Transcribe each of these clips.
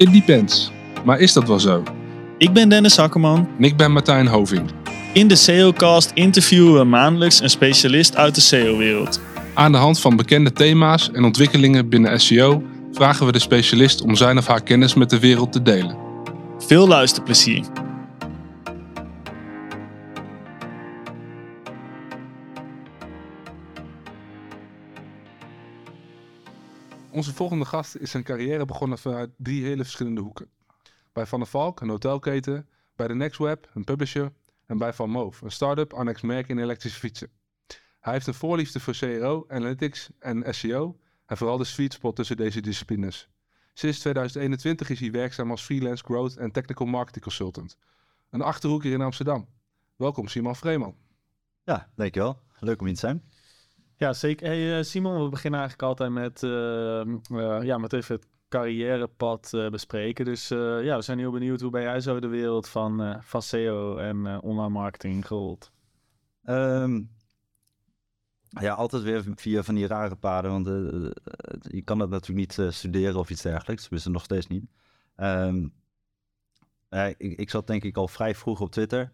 It depends. Maar is dat wel zo? Ik ben Dennis Hakkerman. En ik ben Martijn Hoving. In de SEOcast interviewen we maandelijks een specialist uit de SEO-wereld. Aan de hand van bekende thema's en ontwikkelingen binnen SEO vragen we de specialist om zijn of haar kennis met de wereld te delen. Veel luisterplezier. Onze volgende gast is zijn carrière begonnen vanuit drie hele verschillende hoeken. Bij Van der Valk, een hotelketen, bij de NextWeb, een publisher, en bij Van Moof, een start-up annex merk in elektrische fietsen. Hij heeft een voorliefde voor CRO, analytics en SEO en vooral de sweet spot tussen deze disciplines. Sinds 2021 is hij werkzaam als freelance growth en technical marketing consultant. Een achterhoek hier in Amsterdam. Welkom Simon Vreeman. Ja, dankjewel. Leuk om hier te zijn. Ja, zeker. Hey, uh, Simon, we beginnen eigenlijk altijd met, uh, uh, ja, met even het carrièrepad bespreken. Dus ja, we zijn heel benieuwd hoe ben jij zo de wereld van, van SEO en online marketing gerold? Um, ja, altijd weer via van die rare paden, want je kan dat natuurlijk niet studeren of iets dergelijks. Tenminste, nog steeds niet. Um, ik, ik zat denk ik al vrij vroeg op Twitter.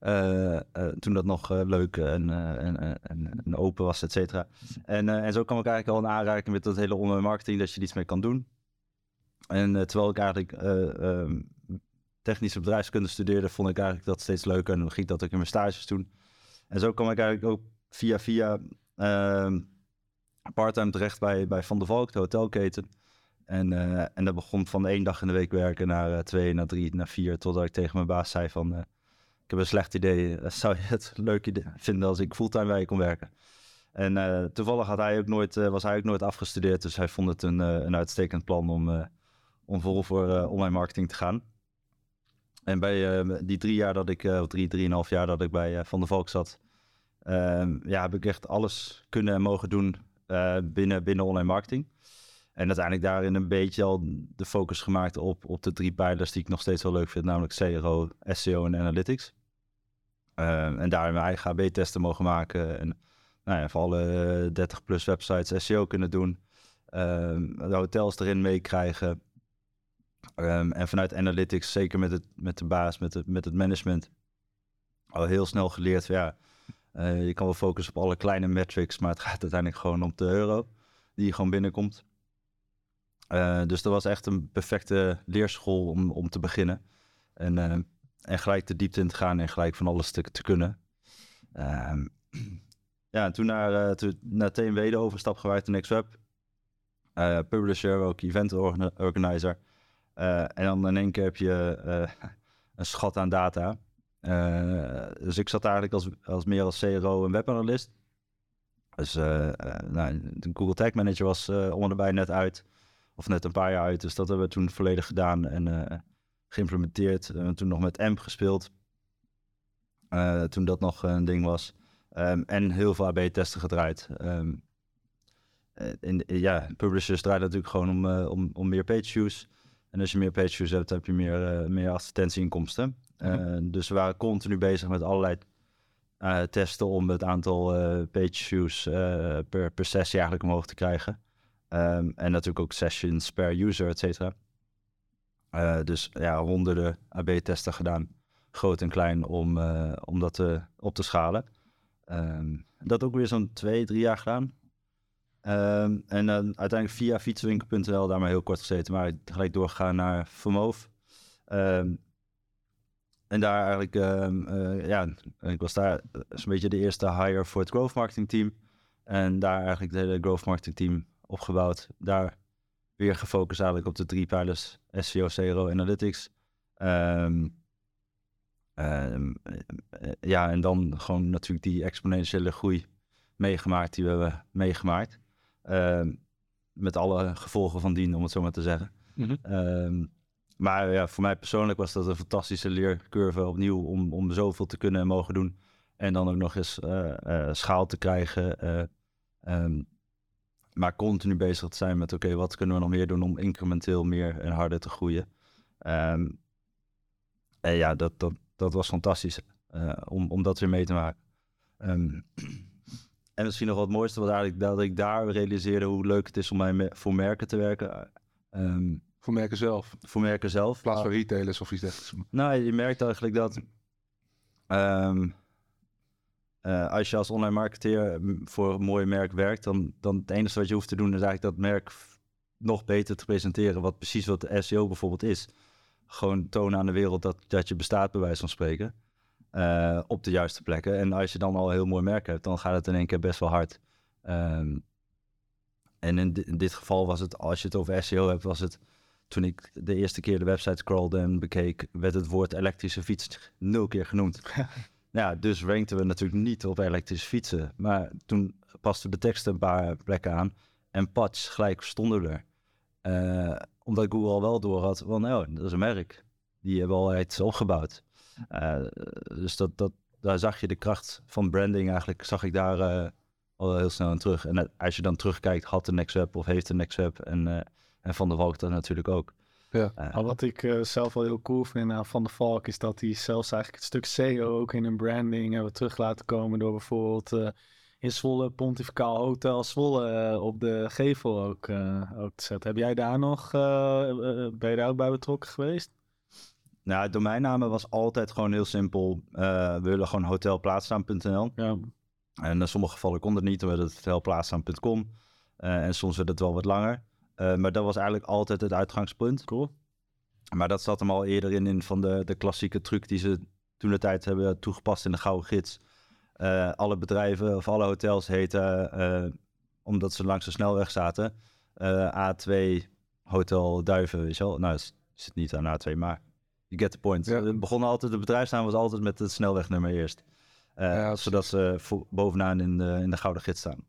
Uh, uh, toen dat nog uh, leuk en, en, en, open was, et cetera. En, en zo kwam ik eigenlijk al in aanraking met dat hele online marketing, dat je er iets mee kan doen. En terwijl ik eigenlijk um, technische bedrijfskunde studeerde, vond ik eigenlijk dat steeds leuker. En dan ging ik dat ook in mijn stages doen. En zo kwam ik eigenlijk ook via via ehm, parttime terecht bij, bij Van der Valk, de hotelketen. En, en dat begon van één dag in de week werken naar twee, naar drie, naar vier. Totdat ik tegen mijn baas zei van ik heb een slecht idee. Eh, zou je het leuk idee vinden als ik fulltime bij je kon werken? En uh, toevallig had hij ook nooit, uh, was hij ook nooit afgestudeerd. Dus hij vond het een, uh, een uitstekend plan om, om vol voor online marketing te gaan. En bij die drie jaar dat ik, of drie, drieënhalf jaar dat ik bij Van der Valk zat, ehm, ja, heb ik echt alles kunnen en mogen doen binnen, binnen online marketing. En uiteindelijk daarin een beetje al de focus gemaakt op, op de drie pijlers die ik nog steeds wel leuk vind, namelijk CRO, SEO en Analytics. Uh, en daar mijn eigen AB-testen mogen maken en nou ja, voor alle 30 plus websites SEO kunnen doen. Um, de hotels erin meekrijgen. Um, en vanuit Analytics, zeker met, het, met de baas, met het, met het management, al heel snel geleerd. Ja, uh, je kan wel focussen op alle kleine metrics, maar het gaat uiteindelijk gewoon om de euro die gewoon binnenkomt. Uh, dus dat was echt een perfecte leerschool om, om te beginnen. En, en gelijk de diepte in te gaan en gelijk van alles te, te kunnen. Uh, ja, en toen naar, uh, toen naar TMW de overstap in NextWeb. publisher, ook event organizer. en dan in één keer heb je een schat aan data. dus ik zat eigenlijk als, als meer als CRO en webanalist. Dus nou, de Google Tag Manager was onderbij net uit. Of net een paar jaar uit. Dus dat hebben we toen volledig gedaan en uh, geïmplementeerd. Uh, toen nog met AMP gespeeld. Uh, toen dat nog een ding was. Um, en heel veel AB-testen gedraaid. Um, in, ja, publishers draaien natuurlijk gewoon om, om, om meer page views. En als je meer page views hebt, heb je meer, meer advertentieinkomsten. Mm Dus we waren continu bezig met allerlei testen om het aantal page views per, per sessie eigenlijk omhoog te krijgen. Um, en natuurlijk ook sessions per user, et cetera. Uh, dus ja, honderden AB-testen gedaan, groot en klein, om, uh, om dat te, op te schalen. Um, dat ook weer zo'n twee, drie jaar gedaan. Um, en dan uiteindelijk via fietswinkel.nl daar maar heel kort gezeten, maar gelijk doorgegaan naar Vermoof. en daar eigenlijk, ja, ik was daar zo'n beetje de eerste hire voor het growth marketing team. En daar eigenlijk de hele growth marketing team opgebouwd. Daar weer gefocust eigenlijk op de drie pijlers SEO, CRO, Analytics. Um, um, ja, en dan gewoon natuurlijk die exponentiële groei meegemaakt die we hebben meegemaakt. Um, met alle gevolgen van dien, om het zo maar te zeggen. Mm -hmm. maar ja, voor mij persoonlijk was dat een fantastische leercurve opnieuw om, om zoveel te kunnen en mogen doen. En dan ook nog eens uh, uh, schaal te krijgen. Uh, maar continu bezig te zijn met, oké, wat kunnen we nog meer doen om incrementeel meer en harder te groeien. Um, en ja, dat, dat, dat was fantastisch uh, om, om dat weer mee te maken. Um, en misschien nog wat mooiste was eigenlijk dat ik daar realiseerde hoe leuk het is om mij voor merken te werken. Um, Voor merken zelf. voor merken zelf. In plaats van retailers of iets dergelijks. Nou, je merkt eigenlijk dat ehm, eh, als je als online marketeer mm, voor een mooi merk werkt, dan, dan het enige wat je hoeft te doen is eigenlijk dat merk nog beter te presenteren, wat precies wat de SEO bijvoorbeeld is. Gewoon tonen aan de wereld dat, dat je bestaat, bij wijze van spreken, eh, op de juiste plekken. En als je dan al een heel mooi merk hebt, dan gaat het in één keer best wel hard. Ehm, en in dit geval was het, als je het over SEO hebt, was het toen ik de eerste keer de website scrollde en bekeek, werd het woord elektrische fiets nul keer genoemd. ja, dus rankten we natuurlijk niet op elektrische fietsen. Maar toen pasten we de teksten een paar plekken aan en patch gelijk stonden er. Eh, omdat Google al wel door had, van nou, dat is een merk. Die hebben al iets opgebouwd. Eh, dus dat, dat, daar zag je de kracht van branding eigenlijk, zag ik daar eh, al heel snel aan terug. En als je dan terugkijkt, had de NextWeb of heeft de NextWeb en, en Van de Valk dat natuurlijk ook. Ja. Eh, wat ik eh, zelf wel heel cool vind aan Van de Valk is dat hij zelfs eigenlijk het stuk SEO ook in een branding hebben terug laten komen door bijvoorbeeld eh, in Zwolle Pontificaal Hotel Zwolle eh, op de gevel ook, eh, ook te zetten. Heb jij daar nog, eh, eh, ben je daar ook bij betrokken geweest? Nou, het domeinnamen was altijd gewoon heel simpel. Eh, we willen gewoon hotelplaatsnaam.nl. Ja, En in sommige gevallen kon het niet, werd het hotelplaatsnaam.com. Eh, en soms werd het wel wat langer. Eh, maar dat was eigenlijk altijd het uitgangspunt. cool. Maar dat zat hem al eerder in, in van de, de klassieke truc die ze toen de tijd hebben toegepast in de Gouden Gids. Eh, alle bedrijven of alle hotels heten, eh, omdat ze langs de snelweg zaten, eh, A2 Hotel Duiven, weet je wel. Nou, het zit niet aan A2, maar you get the point. Ja. Het begon altijd, de bedrijfsnaam was altijd met het snelwegnummer eerst. Ja, zodat ze bovenaan in de, in de Gouden Gids staan.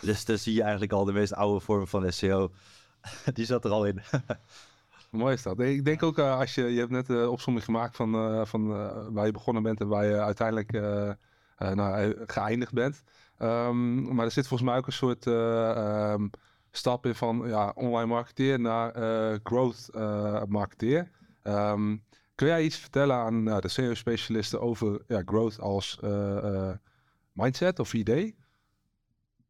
Dus daar zie je eigenlijk al de meest oude vorm van SEO. Die zat er al in. Mooi is dat. Ik denk ook eh, als je, je hebt net de opzomming gemaakt van, eh, van eh, waar je begonnen bent en waar je uiteindelijk eh, eh, nou, eh, geëindigd bent. Ehm, maar er zit volgens mij ook een soort eh, ehm, stap in van ja, online marketeer naar eh, growth eh, marketeer. Ehm, kun jij iets vertellen aan de SEO-specialisten over ja, growth als eh, eh, mindset of idee?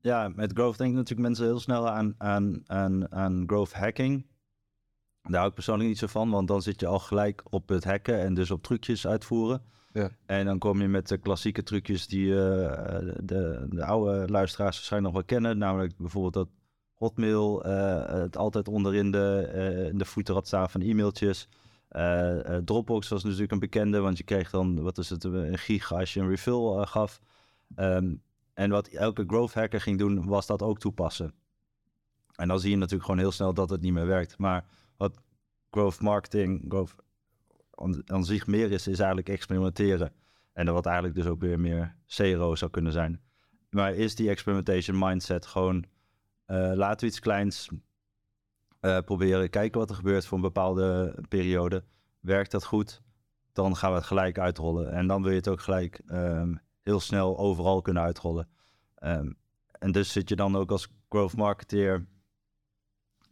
Ja, met growth denken natuurlijk mensen heel snel aan, aan, aan, aan growth hacking. Daar hou ik persoonlijk niet zo van, want dan zit je al gelijk op het hacken en dus op trucjes uitvoeren. Ja. En dan kom je met de klassieke trucjes die eh, de, de oude luisteraars waarschijnlijk nog wel kennen. Namelijk bijvoorbeeld dat Hotmail eh, het altijd onderin de, eh, in de voeten had staan van e-mailtjes. Dropbox was natuurlijk een bekende, want je kreeg dan, wat is het, een gig als je een refill gaf. Ehm, en wat elke growth hacker ging doen, was dat ook toepassen. En dan zie je natuurlijk gewoon heel snel dat het niet meer werkt. Maar wat growth marketing, growth aan, zich meer is, is eigenlijk experimenteren. En wat eigenlijk dus ook weer meer CRO zou kunnen zijn. Maar is die experimentation mindset gewoon, eh, laten we iets kleins eh, proberen, kijken wat er gebeurt voor een bepaalde periode. Werkt dat goed? Dan gaan we het gelijk uitrollen. En dan wil je het ook gelijk ehm, heel snel overal kunnen uitrollen. Ehm, en dus zit je dan ook als growth marketeer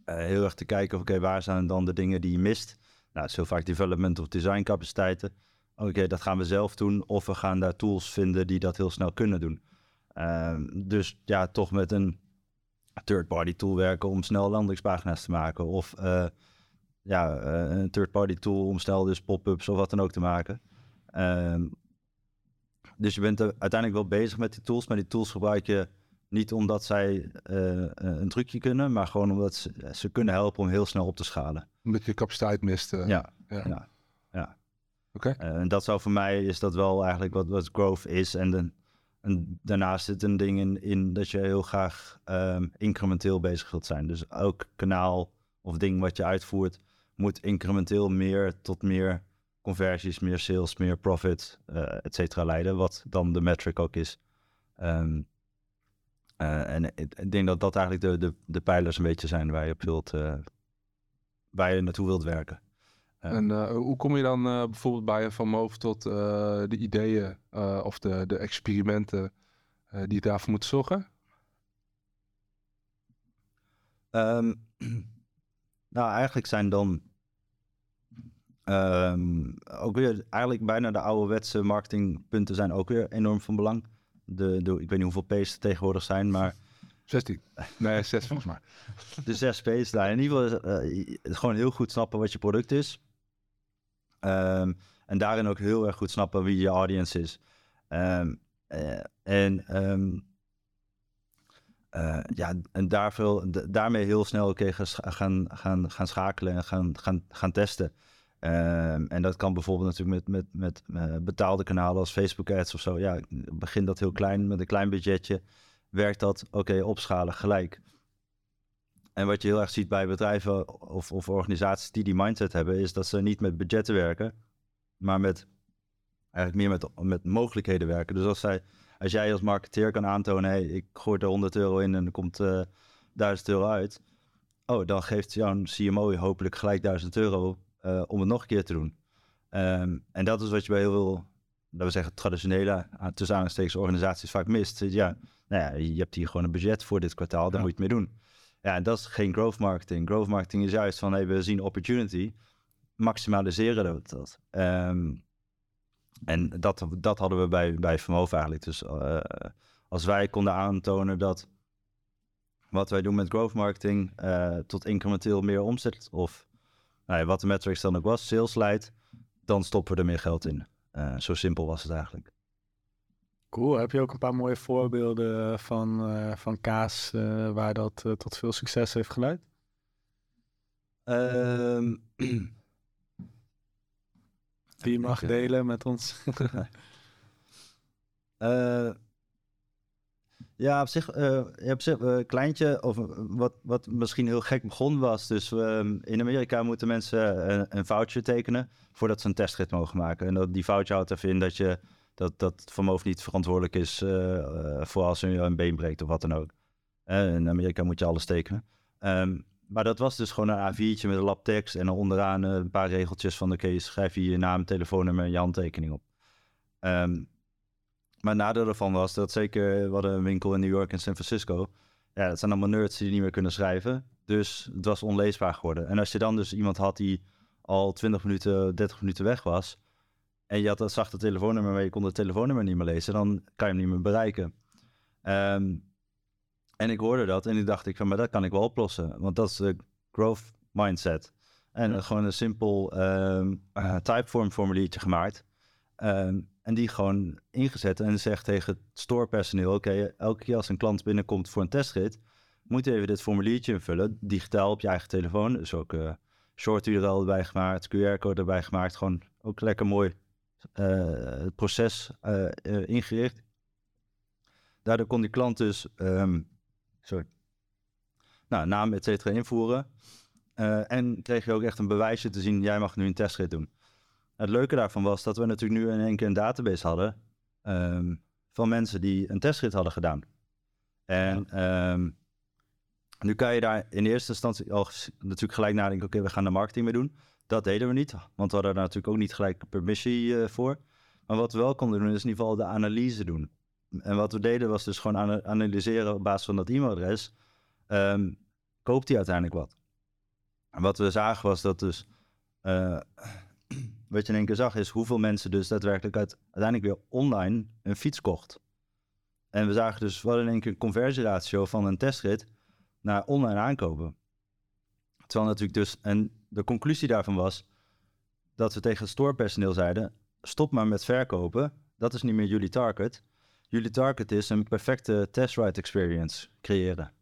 eh, heel erg te kijken, oké, waar zijn dan de dingen die je mist? Nou, het is vaak development of design capaciteiten. Oké, dat gaan we zelf doen. Of we gaan daar tools vinden die dat heel snel kunnen doen. Ehm, dus ja, toch met een third-party tool werken om snel landingspagina's te maken. Of eh, ja, eh, een third-party tool om snel dus pop-ups of wat dan ook te maken. Ehm, dus je bent uiteindelijk wel bezig met die tools, maar die tools gebruik je niet omdat zij eh, een trucje kunnen, maar gewoon omdat ze, ze kunnen helpen om heel snel op te schalen. Omdat je capaciteit mist. eh. Ja, ja. ja. ja. Oké. Eh, en dat zou voor mij is dat wel eigenlijk wat, wat growth is. En, de, en daarnaast zit een ding in, in dat je heel graag ehm, incrementeel bezig wilt zijn. Dus elk kanaal of ding wat je uitvoert, moet incrementeel meer tot meer conversies, meer sales, meer profit, eh et cetera leiden. Wat dan de metric ook is. Ehm, eh, en ik, ik denk dat dat eigenlijk de, de, de pijlers een beetje zijn waar je op wilt, eh, waar je naartoe wilt werken. Ja. En hoe kom je dan bijvoorbeeld bij Van Moof tot de ideeën of de, de experimenten die daarvoor moeten zorgen? Ehm, nou, eigenlijk zijn dan ehm, ook weer eigenlijk bijna de ouderwetse marketingpunten zijn ook weer enorm van belang. De, de, ik weet niet hoeveel P's er tegenwoordig zijn, maar 16. Nee, 6 volgens mij. de zes P's. Nou, in ieder geval eh, gewoon heel goed snappen wat je product is. Ehm, en daarin ook heel erg goed snappen wie je audience is. Ehm, eh, en eh, ja, en daar veel, d- daarmee heel snel oké gaan, gaan, gaan schakelen en gaan, gaan, gaan testen. Ehm, en dat kan bijvoorbeeld natuurlijk met, met, met eh, betaalde kanalen als Facebook ads of zo. Ja, begin dat heel klein met een klein budgetje. Werkt dat? Oké, opschalen gelijk. En wat je heel erg ziet bij bedrijven of, of organisaties die die mindset hebben, is dat ze niet met budgetten werken, maar met eigenlijk meer met, met mogelijkheden werken. Dus als, zij, als jij als marketeer kan aantonen, hey, ik gooi er 100 euro in en er komt eh 1000 euro uit. Oh, dan geeft jouw CMO hopelijk gelijk 1000 euro eh, om het nog een keer te doen. Ehm, en dat is wat je bij heel veel, laten we zeggen, traditionele, aan- tussen organisaties vaak mist. Ja, nou ja, je hebt hier gewoon een budget voor dit kwartaal, daar Ja. moet je het mee doen. Ja, en dat is geen growth marketing. Growth marketing is juist van, hey, we zien opportunity, maximaliseren we dat. Ehm, en dat, dat hadden we bij, bij Vermoof eigenlijk. Dus eh, als wij konden aantonen dat wat wij doen met growth marketing eh, tot incrementeel meer omzet of nou ja, wat de metrics dan ook was, sales leidt, dan stoppen we er meer geld in. Eh, zo simpel was het eigenlijk. Cool. Heb je ook een paar mooie voorbeelden van, eh, van kaas eh, waar dat eh, tot veel succes heeft geleid? Ehm, Die je mag eh, delen met ons. Ja, op zich, ja, op zich eh, kleintje, of eh, wat, wat misschien heel gek begon was. Dus ehm, in Amerika moeten mensen een, een voucher tekenen voordat ze een testrit mogen maken. En dat, die voucher houdt even in dat je dat, dat vermogen niet verantwoordelijk is voor als je een been breekt of wat dan ook. In Amerika moet je alles tekenen. Ehm, maar dat was dus gewoon een A4'tje met een lap tekst en onderaan een paar regeltjes van oké, schrijf je je naam, telefoonnummer en je handtekening op. Ehm, maar het nadeel ervan was dat zeker, we hadden een winkel in New York en San Francisco. Ja, dat zijn allemaal nerds die niet meer kunnen schrijven. Dus het was onleesbaar geworden. En als je dan dus iemand had die al 20 minuten, 30 minuten weg was. En je had dat zachte telefoonnummer, maar je kon het telefoonnummer niet meer lezen. Dan kan je hem niet meer bereiken. Ehm, en ik hoorde dat en ik dacht ik van, maar dat kan ik wel oplossen. Want dat is de growth mindset. En eh, gewoon een simpel eh, typeform formuliertje gemaakt. Ehm, en die gewoon ingezet en zegt tegen het storepersoneel: Oké, elke keer als een klant binnenkomt voor een testrit, moet je even dit formuliertje invullen, digitaal op je eigen telefoon. Dus ook eh short URL erbij gemaakt, QR-code erbij gemaakt. Gewoon ook lekker mooi eh, het proces eh, ingericht. Daardoor kon die klant dus, ehm, sorry, nou, naam et cetera invoeren. En kreeg je ook echt een bewijsje te zien: jij mag nu een testrit doen. Het leuke daarvan was dat we natuurlijk nu in één keer een database hadden ehm, van mensen die een testrit hadden gedaan. En ehm, nu kan je daar in eerste instantie al natuurlijk gelijk nadenken, oké, we gaan er marketing mee doen. Dat deden we niet, want we hadden daar natuurlijk ook niet gelijk permissie eh, voor. Maar wat we wel konden doen, is in ieder geval de analyse doen. En wat we deden was dus gewoon ana- analyseren op basis van dat e-mailadres. ehm, koopt hij uiteindelijk wat? En wat we zagen was dat dus... eh, wat je in één keer zag is hoeveel mensen dus daadwerkelijk uit, uiteindelijk weer online een fiets kocht. En we zagen dus wel in één keer een conversieratio van een testrit naar online aankopen. Terwijl natuurlijk dus, en de conclusie daarvan was dat we tegen het storepersoneel zeiden, stop maar met verkopen, dat is niet meer jullie target. Jullie target is een perfecte test ride experience creëren.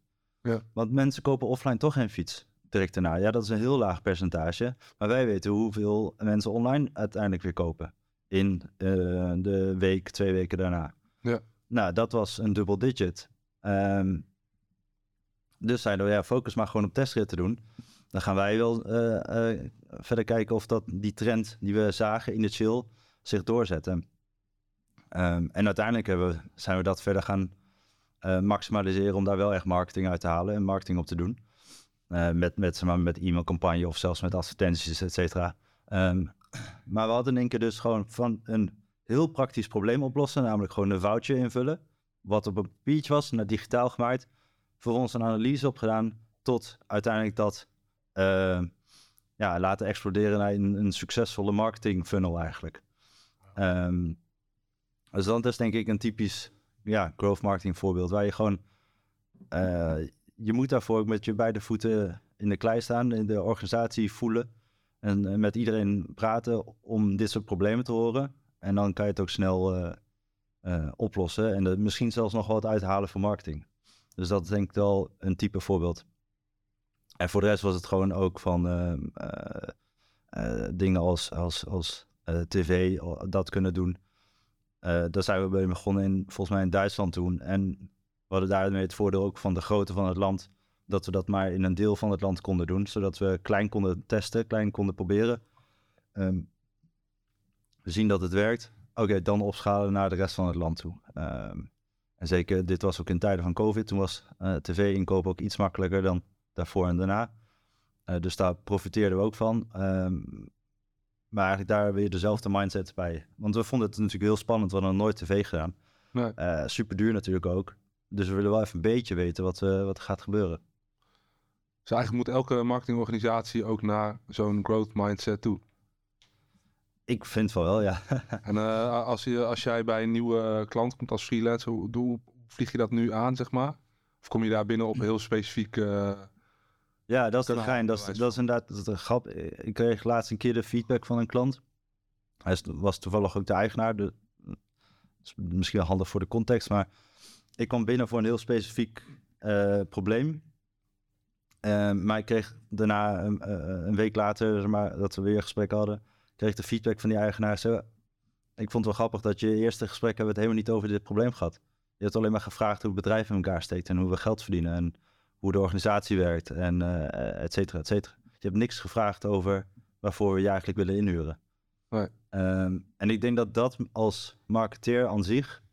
Ja. Want mensen kopen offline toch geen fiets direct daarna. Ja, dat is een heel laag percentage. Maar wij weten hoeveel mensen online uiteindelijk weer kopen. In eh, de week, twee weken daarna. Ja. Nou, dat was een dubbel digit. Ehm, dus zeiden we, ja, focus maar gewoon op testritten doen. Dan gaan wij wel eh, eh, verder kijken of dat die trend die we zagen in de chill zich doorzette. Ehm, en uiteindelijk we- zijn we dat verder gaan maximaliseren om daar wel echt marketing uit te halen en marketing op te doen. Eh, met, met, zeg maar, met e-mailcampagne of zelfs met advertenties, et cetera. Ehm, maar we hadden in één keer dus gewoon van een heel praktisch probleem oplossen, namelijk gewoon een voucher invullen. Wat op een papiertje was, naar digitaal gemaakt. Voor ons een analyse opgedaan, tot uiteindelijk dat eh, ja, laten exploderen naar een, een succesvolle marketing funnel eigenlijk. Ehm, dus dat is denk ik een typisch ja, growth marketing voorbeeld, waar je gewoon eh, je moet daarvoor ook met je beide voeten in de klei staan, in de organisatie voelen en eh, met iedereen praten om dit soort problemen te horen. En dan kan je het ook snel eh, eh, oplossen en misschien zelfs nog wat uithalen voor marketing. Dus dat is denk ik wel een type voorbeeld. En voor de rest was het gewoon ook van dingen als, als, als tv, dat kunnen doen. Daar zijn we bij begonnen in, volgens mij in Duitsland toen. En we hadden daarmee het voordeel ook van de grootte van het land. Dat we dat maar in een deel van het land konden doen. Zodat we klein konden testen, klein konden proberen. Ehm, we zien dat het werkt. Oké, dan opschalen naar de rest van het land toe. Ehm, en zeker, dit was ook in tijden van COVID. Toen was eh, tv-inkoop ook iets makkelijker dan daarvoor en daarna. Eh, dus daar profiteerden we ook van. Ehm, maar eigenlijk daar weer dezelfde mindset bij. Want we vonden het natuurlijk heel spannend. We hadden nooit tv gedaan. Nee. Eh, super duur natuurlijk ook. Dus we willen wel even een beetje weten wat, eh, wat er gaat gebeuren. Dus eigenlijk moet elke marketingorganisatie ook naar zo'n growth mindset toe. Ik vind van wel, ja. En eh, als, je, als jij bij een nieuwe eh, klant komt als freelancer, hoe, hoe vlieg je dat nu aan, zeg maar? Of kom je daar binnen op een heel specifiek... Ja, dat is de Kanaal, gein. Dat is, dat is inderdaad dat is een grap. Ik kreeg laatst een keer de feedback van een klant. Hij was toevallig ook de eigenaar. De, misschien wel handig voor de context, maar ik kwam binnen voor een heel specifiek eh, probleem. Eh, maar ik kreeg daarna, een, eh, een week later, zeg maar, dat we weer een gesprek hadden, kreeg ik de feedback van die eigenaar. Zo, ik vond het wel grappig dat je eerste gesprek hebben het helemaal niet over dit probleem gehad. Je hebt alleen maar gevraagd hoe het bedrijf in elkaar steekt en hoe we geld verdienen en hoe de organisatie werkt en eh et cetera, et cetera. Je hebt niks gevraagd over waarvoor we je eigenlijk willen inhuren. Nee. Ehm, en ik denk dat dat als marketeer aan zich,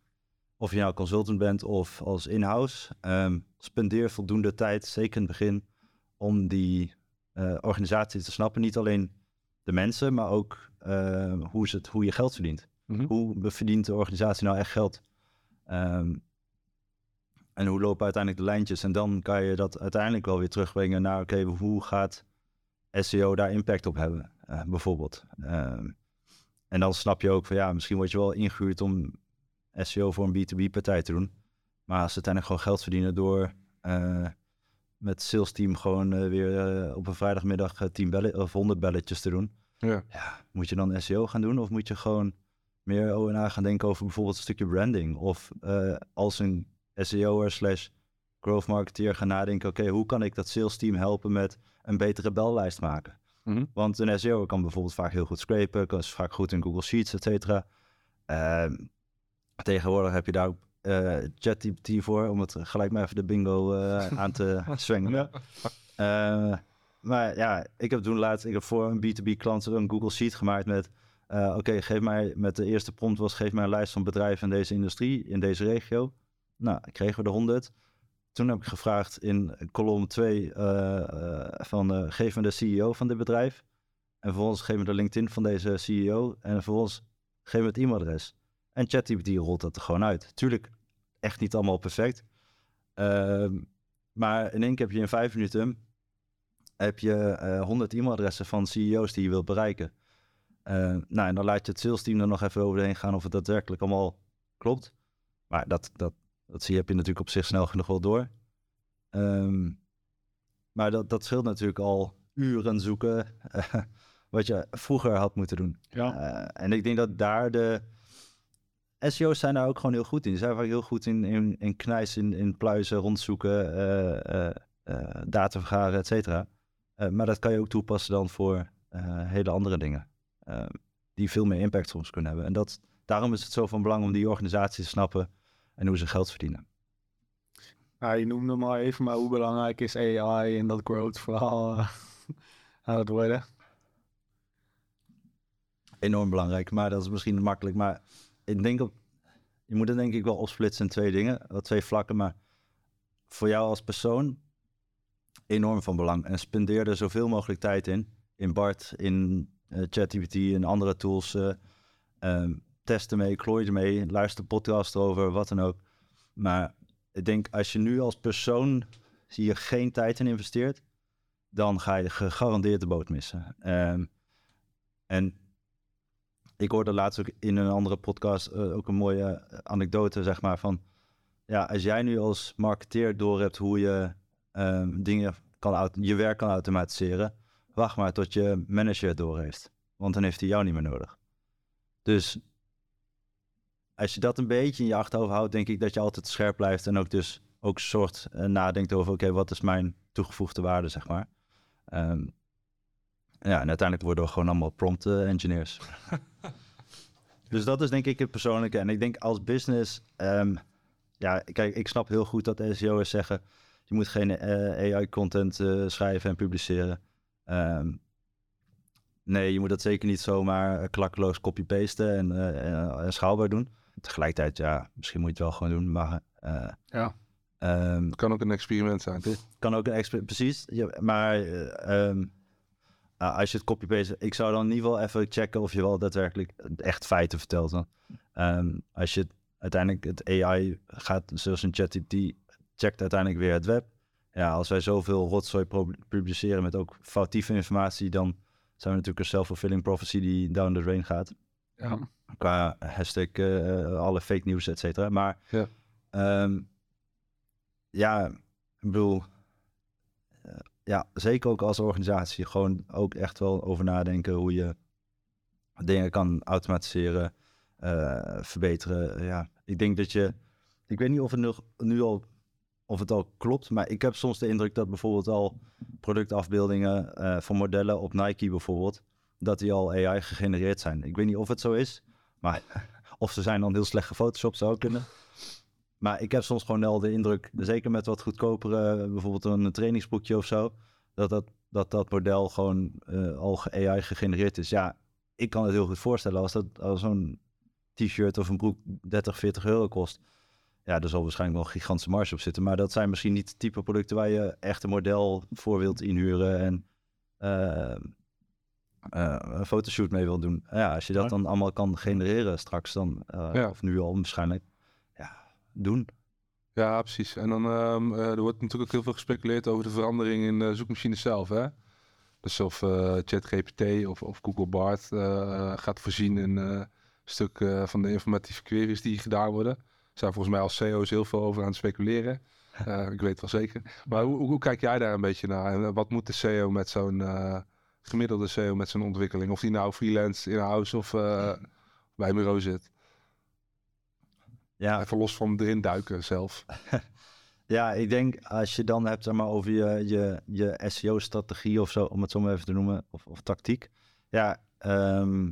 of je nou consultant bent of als in-house, ehm, spendeer voldoende tijd, zeker in het begin, om die eh, organisatie te snappen. Niet alleen de mensen, maar ook eh, hoe, ze het, hoe je geld verdient. mhm. Hoe verdient de organisatie nou echt geld? Ehm, en hoe lopen uiteindelijk de lijntjes? En dan kan je dat uiteindelijk wel weer terugbrengen naar, oké, hoe gaat SEO daar impact op hebben, eh, bijvoorbeeld. Ehm, en dan snap je ook van, ja, misschien word je wel ingehuurd om SEO voor een B2B-partij te doen. Maar als ze uiteindelijk gewoon geld verdienen door eh, met sales team gewoon eh, weer eh, op een vrijdagmiddag 10 bellen of 100 belletjes te doen. Ja. Ja, moet je dan SEO gaan doen of moet je gewoon meer na gaan denken over bijvoorbeeld een stukje branding? Of als een SEO'er slash growth marketeer gaan nadenken, oké, hoe kan ik dat sales team helpen met een betere bellijst maken? Mhm. Want een SEO kan bijvoorbeeld vaak heel goed scrapen, kan vaak goed in Google Sheets, et cetera. Ehm, tegenwoordig heb je daar ook eh ChatGPT voor, om het gelijk maar even de bingo eh, aan te zwengen. Ja. Eh, maar ja, ik heb toen laatst, ik heb voor een B2B klant een Google Sheet gemaakt met, oké, geef mij, met de eerste prompt was, geef mij een lijst van bedrijven in deze industrie, in deze regio. Nou, kregen we de 100. Toen heb ik gevraagd in kolom 2 eh, eh, van, geef me de CEO van dit bedrijf. En vervolgens geef me de LinkedIn van deze CEO. En vervolgens geef me het e-mailadres. En ChatGPT rolt dat er gewoon uit. Tuurlijk, echt niet allemaal perfect. Ehm, maar in één keer heb je in vijf minuten heb je 100 e-mailadressen van CEO's die je wilt bereiken. Eh, nou, en dan laat je het sales team er nog even overheen gaan of het daadwerkelijk allemaal klopt. Maar dat, dat, dat zie je, heb je natuurlijk op zich snel genoeg wel door. Ehm, maar dat, dat scheelt natuurlijk al uren zoeken wat je vroeger had moeten doen. Ja. Eh, en ik denk dat daar de SEO's zijn daar ook gewoon heel goed in. Die zijn vaak heel goed in, in, in knijs, in, in pluizen, rondzoeken, eh, data vergaren, et cetera. Maar dat kan je ook toepassen dan voor hele andere dingen. die veel meer impact soms kunnen hebben. En dat, daarom is het zo van belang om die organisatie te snappen en hoe ze geld verdienen. Je noemde maar even, maar hoe belangrijk is AI in dat growth verhaal aan het worden? enorm belangrijk, maar dat is misschien makkelijk. Maar ik denk op, je moet het denk ik wel opsplitsen in twee dingen, twee vlakken. Maar voor jou als persoon enorm van belang. En spendeer er zoveel mogelijk tijd in. In Bart, in eh, ChatGPT en andere tools. eh ehm, test ermee, klooi ermee, luister podcast erover, wat dan ook. Maar ik denk, als je nu als persoon hier geen tijd in investeert, dan ga je gegarandeerd de boot missen. Ehm, en ik hoorde laatst ook in een andere podcast eh, ook een mooie eh, anekdote, zeg maar, van ja, als jij nu als marketeer doorhebt hoe je ehm, dingen kan, je werk kan automatiseren, wacht maar tot je manager het doorheeft. Want dan heeft hij jou niet meer nodig. Dus als je dat een beetje in je achterhoofd houdt, denk ik dat je altijd scherp blijft en ook dus ook soort eh, nadenkt over, oké, wat is mijn toegevoegde waarde, zeg maar. Ehm, ja, en uiteindelijk worden we gewoon allemaal prompt eh, engineers. dus dat is denk ik het persoonlijke. En ik denk als business, ehm, ja, kijk, ik snap heel goed dat SEO'ers zeggen, je moet geen AI-content schrijven en publiceren. Ehm, nee, je moet dat zeker niet zomaar eh, klakkeloos copy-pasten en, eh, en, en schaalbaar doen. Tegelijkertijd, ja, misschien moet je het wel gewoon doen, maar... eh, Ja. ehm, Het kan ook een experiment zijn, toch? kan ook een expert, precies. Ja, maar eh, nou, als je het copy-paste, ik zou dan in ieder geval even checken of je wel daadwerkelijk echt feiten vertelt. Dan. Ehm, als je uiteindelijk het AI gaat, zoals een ChatGPT, checkt uiteindelijk weer het web. Ja, als wij zoveel rotzooi publiceren met ook foutieve informatie, dan zijn we natuurlijk een self-fulfilling prophecy die down the drain gaat. Ja. Qua hashtag, eh, alle fake news, et cetera. Maar Ja. ehm, ja, ik bedoel, eh, ja, zeker ook als organisatie, gewoon ook echt wel over nadenken hoe je dingen kan automatiseren, eh, verbeteren. Ja, ik denk dat je, ik weet niet of het nu, nu al, of het al klopt, maar ik heb soms de indruk dat bijvoorbeeld al productafbeeldingen eh van modellen op Nike bijvoorbeeld, dat die al AI gegenereerd zijn. Ik weet niet of het zo is, maar of ze zijn dan heel slecht gefotoshopt zou kunnen. Maar ik heb soms gewoon wel de indruk, zeker met wat goedkopere, bijvoorbeeld een trainingsboekje of zo, dat dat, dat, dat model gewoon eh, al AI gegenereerd is. Ja, ik kan het heel goed voorstellen als, dat, als zo'n t-shirt of een broek 30, 40 euro kost. Ja, er zal waarschijnlijk wel een gigantische marge op zitten. Maar dat zijn misschien niet het type producten waar je echt een model voor wilt inhuren en eh, eh, een fotoshoot mee wil doen. Ja, als je dat dan allemaal kan genereren straks dan, Ja. of nu al waarschijnlijk, doen. Ja, precies. En dan ehm, eh, er wordt natuurlijk ook heel veel gespeculeerd over de verandering in de zoekmachine zelf. Hè? Dus of eh, ChatGPT of, of Google Bard eh, gaat voorzien in een stuk van de informatieve queries die gedaan worden. Er zijn volgens mij als CEO's heel veel over aan het speculeren. Ik weet het wel zeker. Maar hoe, hoe kijk jij daar een beetje naar? En wat moet de CEO met zo'n gemiddelde CEO met zo'n ontwikkeling? Of die nou freelance in-house of bij een bureau zit? Ja, Even los van erin duiken zelf. Ja, ik denk als je dan hebt zeg maar, over je, je, je SEO-strategie of zo, om het zo maar even te noemen, of, of tactiek. Ja, ehm,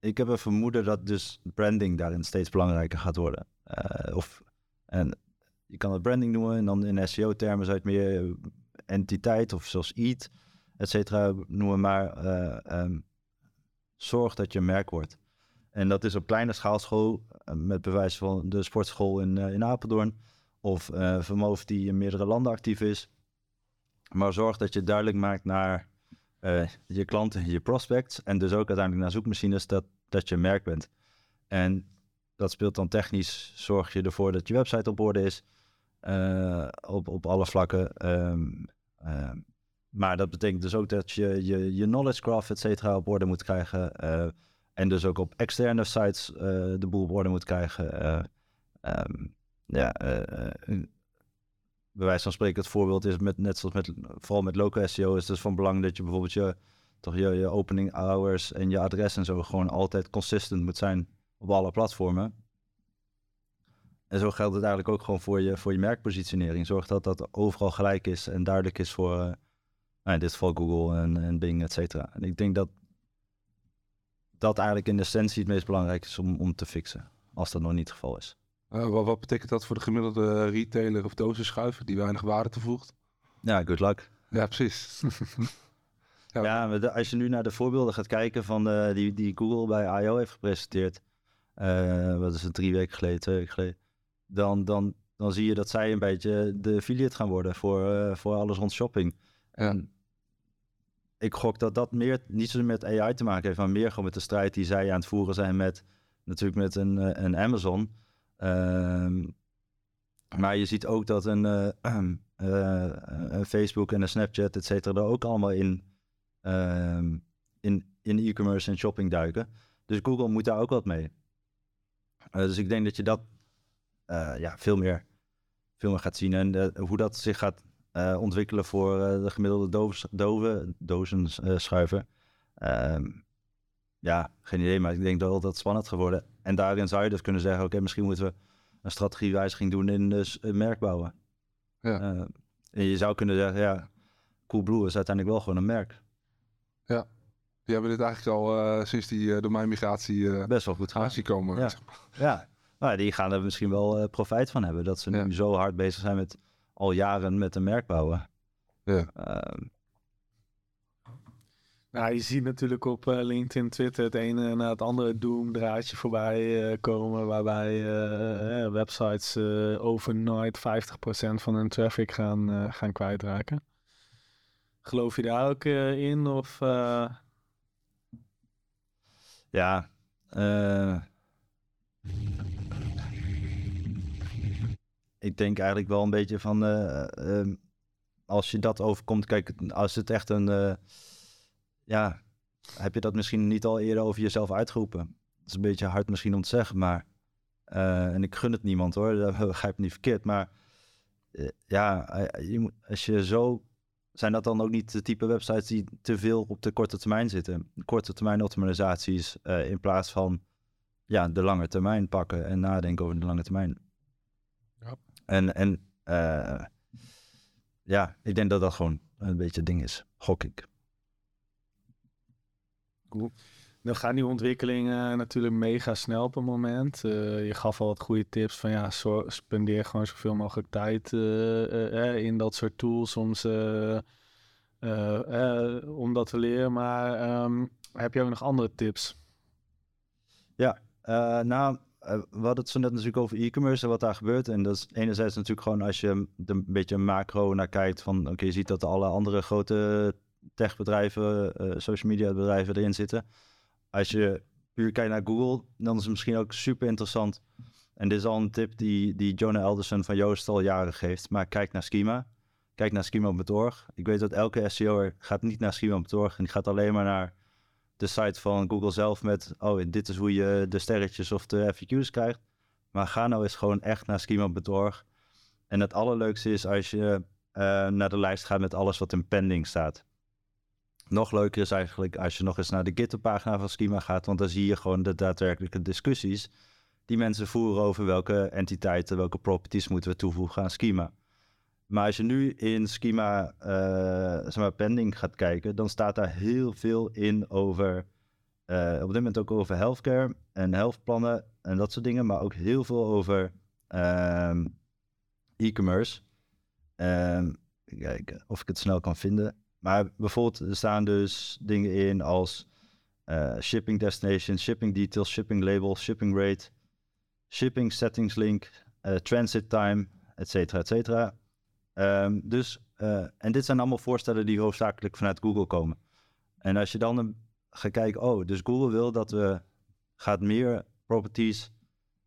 ik heb een vermoeden dat dus branding daarin steeds belangrijker gaat worden. Eh, of, en je kan het branding noemen en dan in SEO-termen zou je het meer eh, entiteit of zoals EAT, et cetera, noemen. Maar eh, ehm, zorg dat je een merk wordt. En dat is op kleine schaalschool, eh, met bewijs van de sportschool in, eh, in Apeldoorn. Of Vermoof die in meerdere landen actief is. Maar zorg dat je duidelijk maakt naar je klanten, je prospects. En dus ook uiteindelijk naar zoekmachines dat, dat je merk bent. En dat speelt dan technisch. Zorg je ervoor dat je website op orde is. op, op alle vlakken. Ehm, ehm, maar dat betekent dus ook dat je je, je knowledge graph, et cetera, op orde moet krijgen. En dus ook op externe sites eh, de boel op orde moet krijgen. eh, ehm, ja, eh, bij wijze van spreken het voorbeeld is met, net zoals met, vooral met local SEO is het dus van belang dat je bijvoorbeeld je, toch je, opening hours en je adres en zo gewoon altijd consistent moet zijn op alle platformen. En zo geldt het eigenlijk ook gewoon voor je, voor je merkpositionering. Zorg dat dat overal gelijk is en duidelijk is voor, nou, in dit geval Google en, en Bing, et cetera. En ik denk dat dat eigenlijk in essentie het meest belangrijk is om, om te fixen, als dat nog niet het geval is. Eh, wat, wat betekent dat voor de gemiddelde retailer of dozenschuiver die weinig waarde toevoegt? Ja, good luck. Ja, precies. Ja. Ja, de- als je nu naar de voorbeelden gaat kijken van eh, die, die Google bij I.O. heeft gepresenteerd, eh, wat is het, drie weken geleden, twee weken geleden, dan, dan, dan zie je dat zij een beetje de affiliate gaan worden voor, voor alles rond shopping. Ja. En ik gok dat dat meer, niet zozeer met AI te maken heeft, maar meer gewoon met de strijd die zij aan het voeren zijn met, natuurlijk met een, eh, een Amazon. Ehm, maar je ziet ook dat een, eh, eh, Facebook en een Snapchat, et cetera, er ook allemaal in ehm, in, in e-commerce en shopping duiken. Dus Google moet daar ook wat mee. Dus ik denk dat je dat ja, veel, meer, veel meer gaat zien. En hoe dat zich gaat eh, ontwikkelen voor eh, de gemiddelde dove, dove dozenschuiver. Ehm, ja, geen idee, maar ik denk dat dat spannend geworden. En daarin zou je dus kunnen zeggen, oké, misschien moeten we een strategiewijziging doen in de s- in merkbouwen. Ja. Eh, en je zou kunnen zeggen, ja, Coolblue is uiteindelijk wel gewoon een merk. Die hebben dit eigenlijk al eh, sinds die eh, domeinmigratie eh Best wel goed aan gaan. zien komen. Ja. Ja, nou, die gaan er misschien wel eh, profijt van hebben. Dat ze Ja. nu zo hard bezig zijn met al jaren met een merk bouwen. Ja. Ehm, Nou, je ziet natuurlijk op eh, LinkedIn, Twitter het ene na het andere doemdraadje voorbij eh, komen. Waarbij eh, websites eh, overnight 50% van hun traffic gaan, eh, gaan kwijtraken. Geloof je daar ook eh, in? Of, eh, ja, ik denk eigenlijk wel een beetje van, eh, ehm, als je dat overkomt, kijk, als het echt een, eh, ja, heb je dat misschien niet al eerder over jezelf uitgeroepen? Dat is een beetje hard misschien om te zeggen, maar, eh, en ik gun het niemand hoor, dat begrijp ik niet verkeerd, maar ja, je moet, als je zo, zijn dat dan ook niet de type websites die te veel op de korte termijn zitten? Korte termijn optimalisaties in plaats van ja, de lange termijn pakken en nadenken over de lange termijn. Ja. En, en eh, ja, ik denk dat dat gewoon een beetje het ding is, gok ik. Dan gaan die ontwikkelingen natuurlijk mega snel op het moment. Eh, je gaf al wat goede tips van ja, zo- spendeer gewoon zoveel mogelijk tijd eh, in dat soort tools om, ze, om dat te leren. Maar ehm, heb je ook nog andere tips? Eh, nou, eh, we hadden het zo net natuurlijk over e-commerce en wat daar gebeurt. En dat is enerzijds natuurlijk gewoon als je er een beetje macro naar kijkt van... Oké, je ziet dat alle andere grote techbedrijven, eh, social media bedrijven erin zitten. Als je puur kijkt naar Google, dan is het misschien ook super interessant. En dit is al een tip die, die Jonah Elderson van Joost al jaren geeft. Maar kijk naar Schema. Kijk naar schema.org. Ik weet dat elke SEO'er gaat niet naar schema.org en die gaat alleen maar naar de site van Google zelf met, oh, dit is hoe je de sterretjes of de FAQ's krijgt. Maar ga nou eens gewoon echt naar schema.org. En het allerleukste is als je eh, naar de lijst gaat met alles wat in pending staat. Nog leuker is eigenlijk als je nog eens naar de GitHub-pagina van Schema gaat, want dan zie je gewoon de daadwerkelijke discussies die mensen voeren over welke entiteiten, welke properties moeten we toevoegen aan Schema. Maar als je nu in Schema eh, zeg maar pending gaat kijken, dan staat daar heel veel in over, eh, op dit moment ook over healthcare en healthplannen en dat soort dingen, maar ook heel veel over ehm, e-commerce. Ehm, kijken of ik het snel kan vinden. Maar bijvoorbeeld, er staan dus dingen in als eh, shipping destination, shipping details, shipping label, shipping rate, shipping settings link, transit time, et cetera, et cetera. Ehm, dus, eh, en dit zijn allemaal voorstellen die hoofdzakelijk vanuit Google komen. En als je dan gaat kijken, oh, dus Google wil dat we gaat meer properties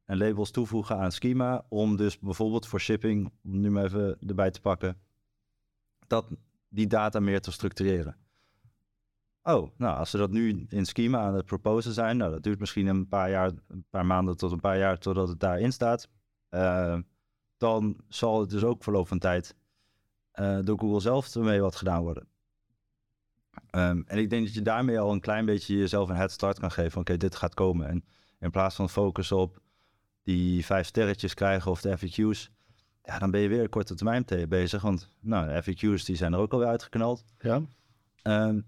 en labels toevoegen aan schema, om dus bijvoorbeeld voor shipping, om nu maar even erbij te pakken, dat die data meer te structureren. Oh, nou, als ze dat nu in schema aan het proposen zijn, nou, dat duurt misschien een paar jaar, een paar maanden tot een paar jaar totdat het daarin staat. Eh, dan zal het dus ook verloop van tijd eh, door Google zelf ermee wat gedaan worden. Ehm, en ik denk dat je daarmee al een klein beetje jezelf een head start kan geven. van, Oké, dit gaat komen. En in plaats van focus op die vijf sterretjes krijgen of de FAQ's, ja, dan ben je weer korte termijn te- bezig. Want nou, de FAQ's die zijn er ook alweer uitgeknald. Ja. Ehm,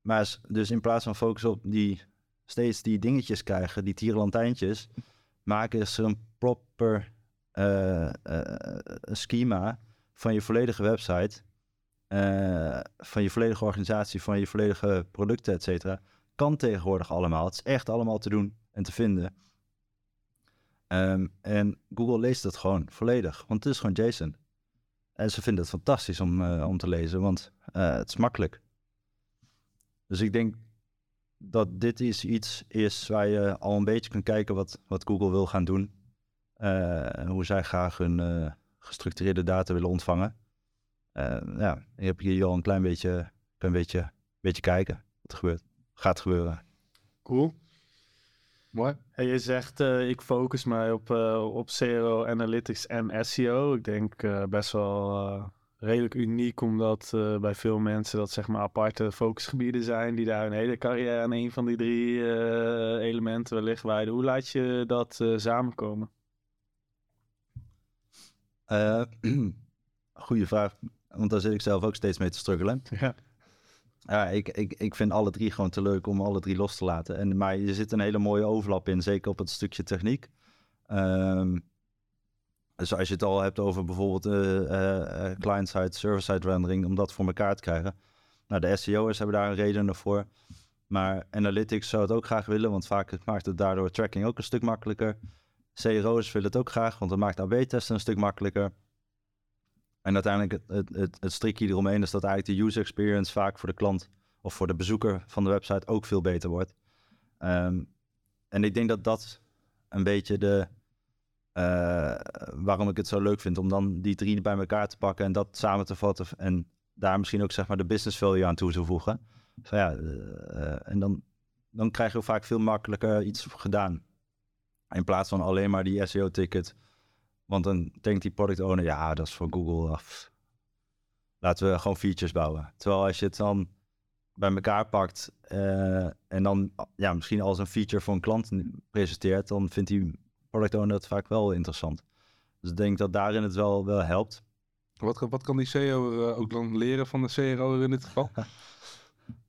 maar dus in plaats van focus op die steeds die dingetjes krijgen, die tierenlantijntjes, maken ze een proper eh, eh, schema van je volledige website, eh, van je volledige organisatie, van je volledige producten, et cetera. Kan tegenwoordig allemaal. Het is echt allemaal te doen en te vinden. Ehm, en Google leest het gewoon volledig, want het is gewoon JSON. En ze vinden het fantastisch om, om te lezen, want het is makkelijk. Dus ik denk dat dit is iets is waar je al een beetje kunt kijken wat, wat Google wil gaan doen. Eh, en hoe zij graag hun eh, gestructureerde data willen ontvangen. Eh, ja, ik heb hier al een klein beetje, klein beetje, beetje kijken wat er gebeurt. Gaat gebeuren. Cool. Mooi. Hey, je zegt, eh, ik focus mij op, eh, op CRO, Analytics en SEO. Ik denk eh, best wel eh, redelijk uniek, omdat eh, bij veel mensen dat zeg maar aparte focusgebieden zijn, die daar hun hele carrière aan een van die drie eh, elementen wellicht wijden. Hoe laat je dat eh, samenkomen? Eh goeie vraag, want daar zit ik zelf ook steeds mee te struggelen. Ja. Ja, ik, ik, ik vind alle drie gewoon te leuk om alle drie los te laten. En, maar er zit een hele mooie overlap in, zeker op het stukje techniek. Ehm, dus als je het al hebt over bijvoorbeeld eh, client-side, server-side rendering, om dat voor elkaar te krijgen. Nou, de SEO'ers hebben daar een reden voor. Maar Analytics zou het ook graag willen, want vaak maakt het daardoor tracking ook een stuk makkelijker. CRO's willen het ook graag, want het maakt AB-testen een stuk makkelijker. En uiteindelijk het, het, het, strikje eromheen is dat eigenlijk de user experience vaak voor de klant of voor de bezoeker van de website ook veel beter wordt. Ehm, en ik denk dat dat een beetje de, eh, waarom ik het zo leuk vind om dan die drie bij elkaar te pakken en dat samen te vatten en daar misschien ook zeg maar de business value aan toe te voegen. Ja, eh, eh, en dan, dan krijg je vaak veel makkelijker iets gedaan. In plaats van alleen maar die SEO-ticket. Want dan denkt die product owner, ja, dat is voor Google af. Laten we gewoon features bouwen. Terwijl als je het dan bij elkaar pakt eh, en dan ja, misschien als een feature voor een klant presenteert, dan vindt die product owner het vaak wel interessant. Dus ik denk dat daarin het wel, wel helpt. Wat, kan- wat kan die CEO ook dan leren van de CRO in dit geval?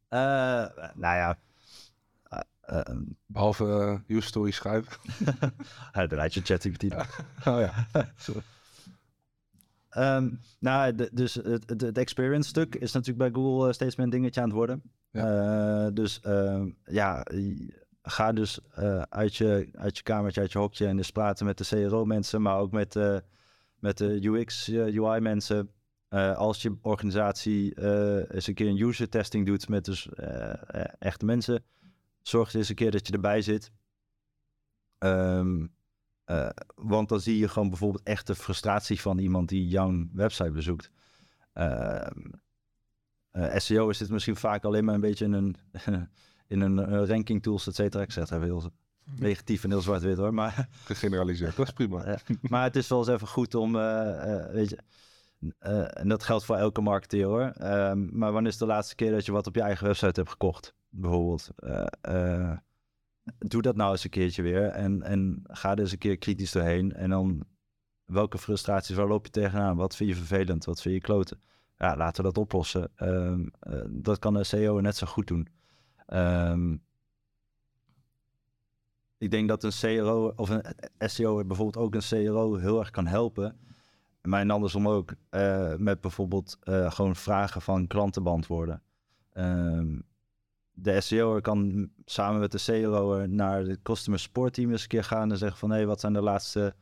Eh, nou ja, eh, eh, Behalve uh, story schrijven. dan laat je ChatGPT. oh ja. Ehm, nou, de- dus het, het, het experience stuk is natuurlijk bij Google eh, steeds meer een dingetje aan het worden. Eh, dus ehm, ja, ga dus uit, je, uit je kamertje, uit je hokje en dus praten met de CRO-mensen, maar ook met, met de UX, UI-mensen. Als je organisatie eens een keer een user testing doet met dus echte mensen, zorg eens een keer dat je erbij zit. Ehm, eh, want dan zie je gewoon bijvoorbeeld echt de frustratie van iemand die jouw website bezoekt. Ehm, eh, SEO is dit misschien vaak alleen maar een beetje in een, in een eh, ranking tools, et cetera. Ik zeg het even heel negatief en heel zwart-wit hoor. Maar, Gegeneraliseerd. Dat is prima. Maar het is wel eens even goed om, weet je, en dat geldt voor elke marketeer hoor. Ehm, maar wanneer is de laatste keer dat je wat op je eigen website hebt gekocht? Bijvoorbeeld. Eh, eh, doe dat nou eens een keertje weer. En, en ga er eens een keer kritisch doorheen. En dan welke frustraties, waar loop je tegenaan? Wat vind je vervelend? Wat vind je kloten? Ja, laten we dat oplossen. Ehm, eh, dat kan de CEO net zo goed doen. Ehm, ik denk dat een CRO of een SEO bijvoorbeeld ook een CRO heel erg kan helpen. Maar en andersom ook met bijvoorbeeld gewoon vragen van klanten beantwoorden. Ehm, de SEO kan samen met de CRO naar de customer support team eens een keer gaan en zeggen van hé, wat zijn de laatste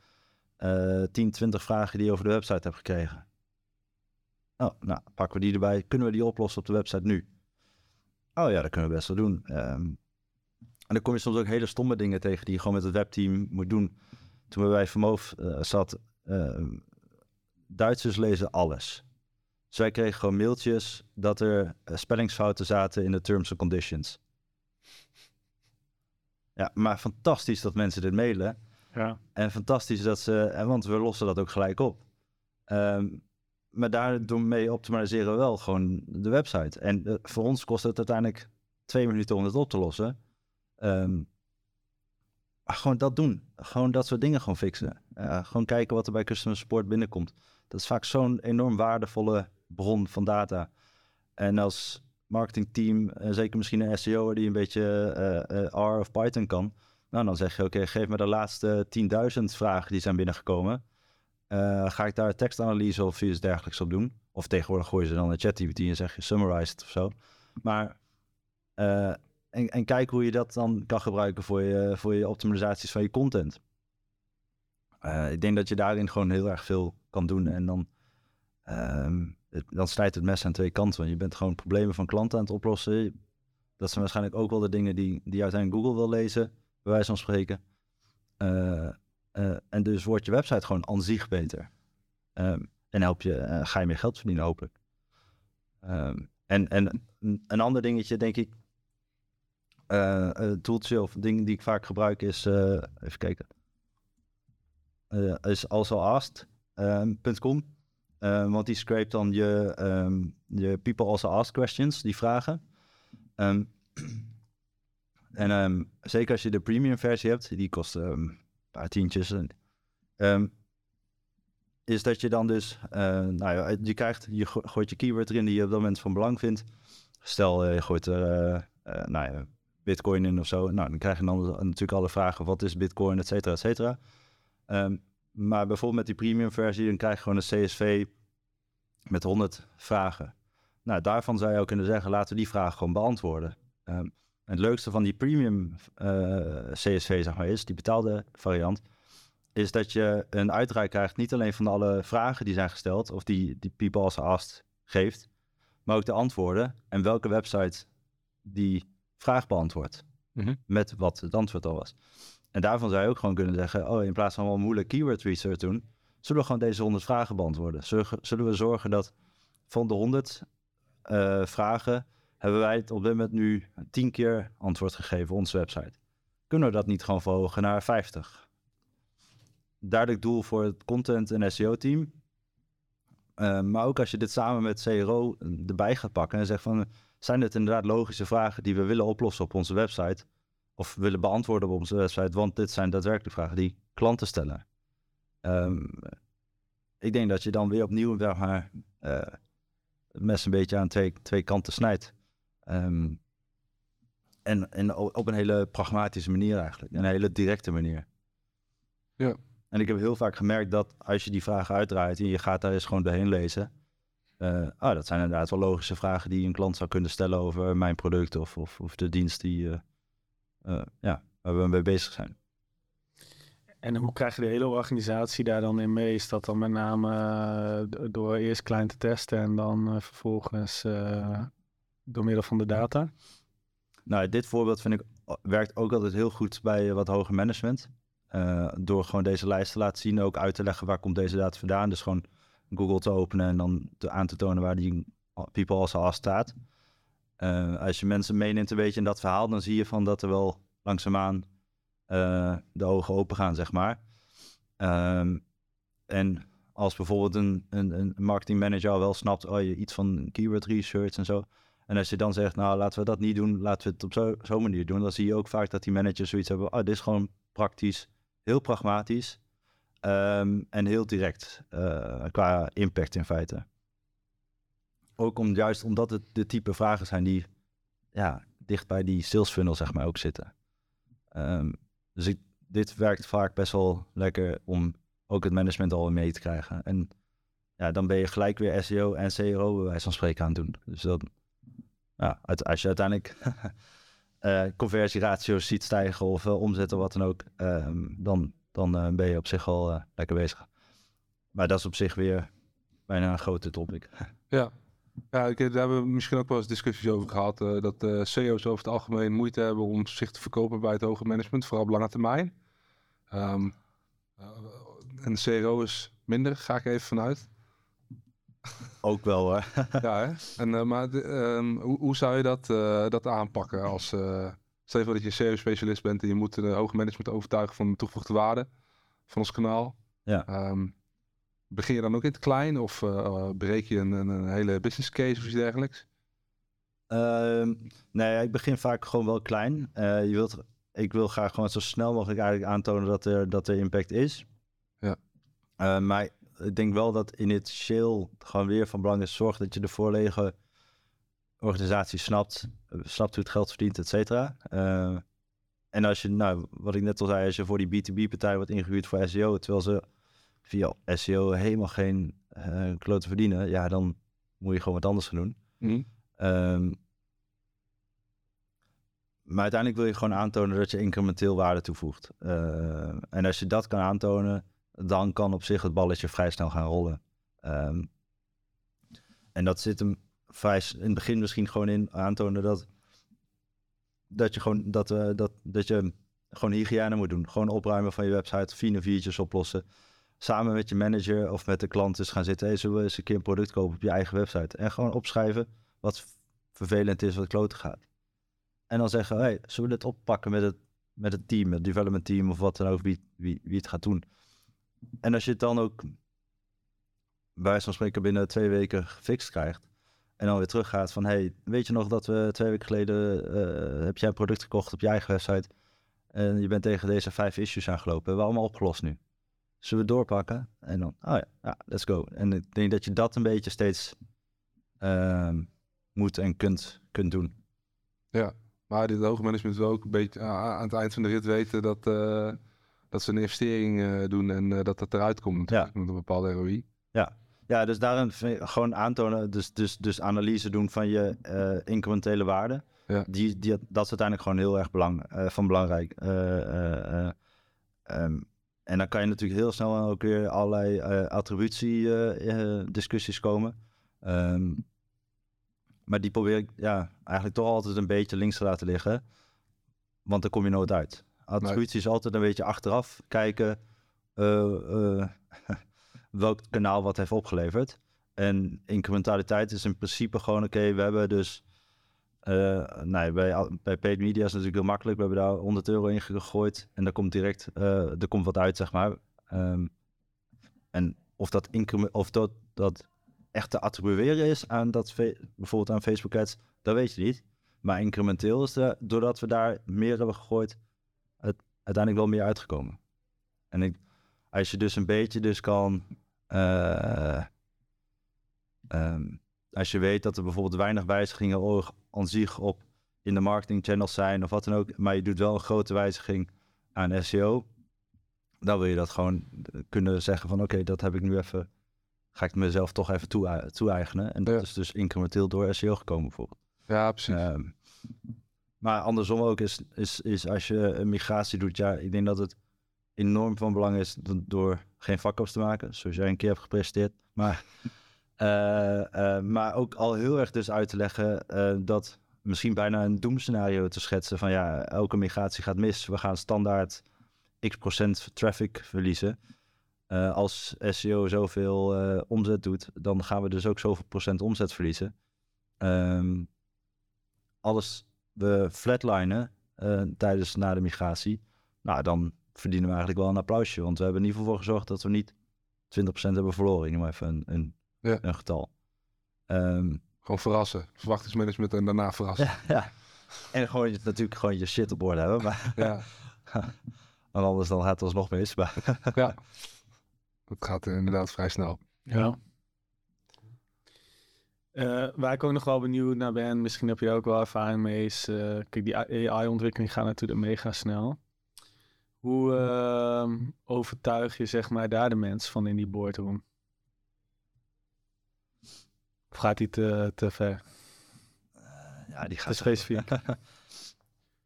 eh 10, 20 vragen die je over de website hebt gekregen? Oh, nou, pakken we die erbij. Kunnen we die oplossen op de website nu? Oh ja, dat kunnen we best wel doen. Ehm, en dan kom je soms ook hele stomme dingen tegen die je gewoon met het webteam moet doen. Toen we bij Vermoof eh, zat, eh, Duitsers lezen alles. Dus wij kregen gewoon mailtjes dat er eh, spellingsfouten zaten in de terms and conditions. Ja, maar fantastisch dat mensen dit mailen. Ja. En fantastisch dat ze, en want we lossen dat ook gelijk op. Ehm, maar daardoor mee optimaliseren we wel gewoon de website. En eh, voor ons kost het uiteindelijk twee minuten om het op te lossen. Ehm, gewoon dat doen. Gewoon dat soort dingen gewoon fixen. Eh, gewoon kijken wat er bij customer support binnenkomt. Dat is vaak zo'n enorm waardevolle bron van data. En als marketingteam, en zeker misschien een SEO die een beetje eh, eh, R of Python kan, nou dan zeg je oké, geef me de laatste 10.000 vragen die zijn binnengekomen. Eh, ga ik daar tekstanalyse of iets dergelijks op doen? Of tegenwoordig gooi je ze dan in ChatGPT en zeg je summarize of zo. Maar eh, en, kijk hoe je dat dan kan gebruiken voor je, voor je optimalisaties van je content. Eh, ik denk dat je daarin gewoon heel erg veel kan doen. En dan, ehm, dan snijdt het mes aan twee kanten. Want je bent gewoon problemen van klanten aan het oplossen. Dat zijn waarschijnlijk ook wel de dingen die, die uiteindelijk Google wil lezen, bij wijze van spreken. Eh, eh, en dus wordt je website gewoon aan zich beter. Ehm, en help je, eh, ga je meer geld verdienen hopelijk. Ehm, en, en een- ander dingetje denk ik, toeltje of ding die ik vaak gebruik is, even kijken, is alsoasked.com. Eh, want die scrapt dan je, ehm, je people also ask questions, die vragen. Ehm, en ehm, zeker als je de premium versie hebt, die kost ehm, een paar tientjes. en, ehm, is dat je dan dus, eh, nou ja, je krijgt, je go- gooit je keyword erin die je op dat moment van belang vindt. Stel, eh, je gooit er, eh, nou ja, bitcoin in of zo. Nou, dan krijg je dan natuurlijk alle vragen, wat is bitcoin, et cetera, et cetera. Ehm, maar bijvoorbeeld met die premium versie, dan krijg je gewoon een CSV met 100 vragen. Nou, daarvan zou je ook kunnen zeggen, laten we die vragen gewoon beantwoorden. Ehm, het leukste van die premium eh, CSV, zeg maar, is, die betaalde variant, is dat je een uitdraai krijgt, niet alleen van alle vragen die zijn gesteld, of die, die people als asked geeft, maar ook de antwoorden en welke website die vraag beantwoordt. Mhm. Met wat het antwoord al was. En daarvan zou je ook gewoon kunnen zeggen, oh, in plaats van wel moeilijk keyword research doen, zullen we gewoon deze 100 vragen beantwoorden. Zullen, we zorgen dat van de 100 eh, vragen hebben wij het op dit moment nu 10 keer antwoord gegeven op onze website. Kunnen we dat niet gewoon verhogen naar 50? Duidelijk doel voor het content- en SEO-team. Eh, maar ook als je dit samen met CRO erbij gaat pakken en zegt van... zijn het inderdaad logische vragen die we willen oplossen op onze website... of willen beantwoorden op onze website... want dit zijn daadwerkelijk vragen die klanten stellen. Ehm, ik denk dat je dan weer opnieuw zeg maar, eh, het mes een beetje aan twee, twee kanten snijdt. Ehm, en, en op een hele pragmatische manier eigenlijk. Een hele directe manier. Ja. En ik heb heel vaak gemerkt dat als je die vragen uitdraait en je gaat daar eens gewoon doorheen lezen. eh, ah, dat zijn inderdaad wel logische vragen die een klant zou kunnen stellen over mijn product of, of, of de dienst die, eh, ja, waar we mee bezig zijn. En hoe krijg je de hele organisatie daar dan in mee? Is dat dan met name eh, door eerst klein te testen en dan eh, vervolgens eh, door middel van de data? Nou, dit voorbeeld vind ik werkt ook altijd heel goed bij eh, wat hoger management. Eh, door gewoon deze lijst te laten zien, ook uit te leggen waar komt deze data vandaan. Dus gewoon Google te openen en dan te, aan te tonen waar die people also al staat. Eh, als je mensen meeneemt een beetje in dat verhaal, dan zie je van dat er wel langzaamaan eh de ogen open gaan, zeg maar. Ehm, en als bijvoorbeeld een, een, een marketingmanager al wel snapt, oh, je iets van keyword research en zo. En als je dan zegt, nou laten we dat niet doen, laten we het op zo- zo'n manier doen. Dan zie je ook vaak dat die managers zoiets hebben, oh, dit is gewoon praktisch, heel pragmatisch ehm, en heel direct eh, qua impact in feite. Ook om, juist omdat het de type vragen zijn die ja, dicht bij die sales funnel zeg maar ook zitten. Ehm, dus ik, dit werkt vaak best wel lekker om ook het management al mee te krijgen. En ja, dan ben je gelijk weer SEO en CRO bij wijze van spreken aan het doen. Dus dat, ja, als je uiteindelijk eh conversieratio's ziet stijgen of eh, omzet of wat dan ook, ehm, dan, dan eh, ben je op zich al lekker bezig. Maar dat is op zich weer bijna een grote topic. Ja. Ja, ik, daar hebben we misschien ook wel eens discussies over gehad. eh, dat eh CEO's over het algemeen moeite hebben om zich te verkopen bij het hoger management, vooral op lange termijn. Ehm, eh, en de CRO is minder, ga ik even vanuit. Ook wel hoor. ja, hè? En, eh, maar de, ehm, hoe, hoe zou je dat, eh, dat aanpakken als... eh stel je voor dat je CEO-specialist bent en je moet de hoger management overtuigen van de toegevoegde waarde van ons kanaal. Ja. Ehm, begin je dan ook in het klein of breek je een, een, hele business case of iets dergelijks? Ehm, nee, ik begin vaak gewoon wel klein. Eh, je wilt, ik wil graag gewoon zo snel mogelijk eigenlijk aantonen dat er, dat er impact is. Ja. Eh, maar ik denk wel dat initieel gewoon weer van belang is zorg dat je de voorlege organisatie snapt, snapt hoe het geld verdient, et cetera. En als je, nou, wat ik net al zei, als je voor die B2B-partij wordt ingehuurd voor SEO, terwijl ze via SEO helemaal geen eh klote verdienen, ja, dan moet je gewoon wat anders gaan doen. Mhm. Ehm, maar uiteindelijk wil je gewoon aantonen dat je incrementeel waarde toevoegt. Eh, en als je dat kan aantonen, dan kan op zich het balletje vrij snel gaan rollen. Ehm, en dat zit hem vrij in het begin misschien gewoon in aantonen dat, dat je gewoon dat, eh, dat, dat je gewoon hygiëne moet doen. Gewoon opruimen van je website, fine viertjes oplossen. Samen met je manager of met de klant eens gaan zitten. Hey, zullen we eens een keer een product kopen op je eigen website? En gewoon opschrijven wat vervelend is, wat kloten gaat. En dan zeggen, hey, zullen we dit oppakken met het, met het team, het development team of wat dan ook, wie, wie, wie het gaat doen. En als je het dan ook bij van spreken binnen twee weken gefixt krijgt. En dan weer teruggaat van, hey, weet je nog dat we twee weken geleden, eh, heb jij een product gekocht op je eigen website. En je bent tegen deze vijf issues aangelopen. Hebben we allemaal opgelost nu. Zullen we doorpakken? En dan, oh ja, ja, let's go. En ik denk dat je dat een beetje steeds ehm, moet en kunt, kunt doen. Ja, maar dit hoge management wil ook een beetje ah, aan het eind van de rit weten dat, eh, dat ze een investering eh, doen en eh, dat dat eruit komt natuurlijk, met een bepaalde ROI. Ja, dus daarin gewoon aantonen, dus, dus, dus analyse doen van je eh, incrementele waarde. Ja. Die, die, dat is uiteindelijk gewoon heel erg belang, eh, van belangrijk. Eh, eh, eh, ehm, en dan kan je natuurlijk heel snel ook weer allerlei attributie-discussies komen. Ehm, maar die probeer ik ja, eigenlijk toch altijd een beetje links te laten liggen. Want daar kom je nooit uit. Attributie is altijd een beetje achteraf kijken. eh, eh, welk kanaal wat heeft opgeleverd. En incrementaliteit is in principe gewoon, oké, we hebben dus... eh, nee, bij, al- bij paid media is het natuurlijk heel makkelijk. We hebben daar 100 euro in gegooid en daar komt direct eh, er komt wat uit, zeg maar. Ehm, en of dat, of dat, dat echt te attribueren is aan dat, bijvoorbeeld aan Facebook ads, dat weet je niet. Maar incrementeel is er, doordat we daar meer hebben gegooid, het uiteindelijk wel meer uitgekomen. En ik, als je dus een beetje dus kan eh, ehm, als je weet dat er bijvoorbeeld weinig wijzigingen aan zich op in de marketing channels zijn of wat dan ook, maar je doet wel een grote wijziging aan SEO, dan wil je dat gewoon eh, kunnen zeggen van oké, dat heb ik nu even, ga ik mezelf toch even toe- toe-eigenen. En dat Ja. is dus incrementeel door SEO gekomen bijvoorbeeld. Ja, precies. Ehm, maar andersom ook is, is, is als je een migratie doet, ja, ik denk dat het enorm van belang is do- door geen vakkops te maken, zoals jij een keer hebt gepresenteerd. Maar, eh, eh, maar ook al heel erg dus uit te leggen eh, dat misschien bijna een doemscenario te schetsen van ja, elke migratie gaat mis. We gaan standaard x procent traffic verliezen. Eh, als SEO zoveel eh, omzet doet, dan gaan we dus ook zoveel procent omzet verliezen. Ehm, alles we flatlinen eh, tijdens na de migratie, nou dan verdienen we eigenlijk wel een applausje. Want we hebben in ieder geval voor gezorgd dat we niet 20% hebben verloren. Ik noem even een, een, Ja. een getal. Ehm, Gewoon verrassen. Verwachtingsmanagement en daarna verrassen. ja, ja. En gewoon je, natuurlijk gewoon je shit op orde hebben. Maar Ja, want anders dan gaat het alsnog mis. Maar, ja. Dat gaat inderdaad vrij snel. Ja. Eh, waar ik ook nog wel benieuwd naar ben, misschien heb je ook wel ervaring mee, is, eh, kijk, die AI-ontwikkeling gaat natuurlijk mega snel. Hoe ehm, overtuig je, zeg maar, daar de mensen van in die boardroom? Of gaat die te, te ver? ja, die Te gaat specifiek?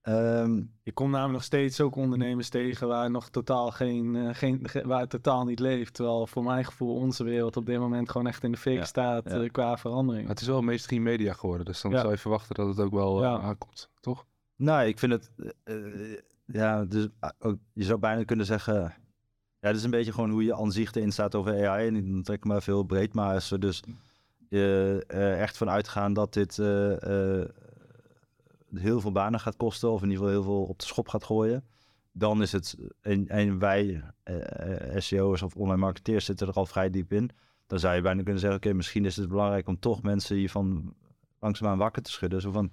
Ehm, Je komt namelijk nog steeds ook ondernemers tegen waar nog totaal geen, eh, geen ge- waar het totaal niet leeft. Terwijl voor mijn gevoel onze wereld op dit moment gewoon echt in de fik Ja, staat ja. eh, qua verandering. Het is wel mainstream media geworden, dus dan Ja. zou je verwachten dat het ook wel eh, aankomt, toch? Nou, ik vind het. eh, eh, ja, dus je zou bijna kunnen zeggen. Ja, het is een beetje gewoon hoe je aan zich erin staat over AI. En dan trek ik maar veel breed. Maar als we dus eh, eh, echt van uitgaan dat dit eh, eh, heel veel banen gaat kosten. Of in ieder geval heel veel op de schop gaat gooien. Dan is het. En, wij, eh, eh, SEO'ers of online marketeers, zitten er al vrij diep in. Dan zou je bijna kunnen zeggen: Oké, misschien is het belangrijk om toch mensen hiervan langzaamaan wakker te schudden. Zo van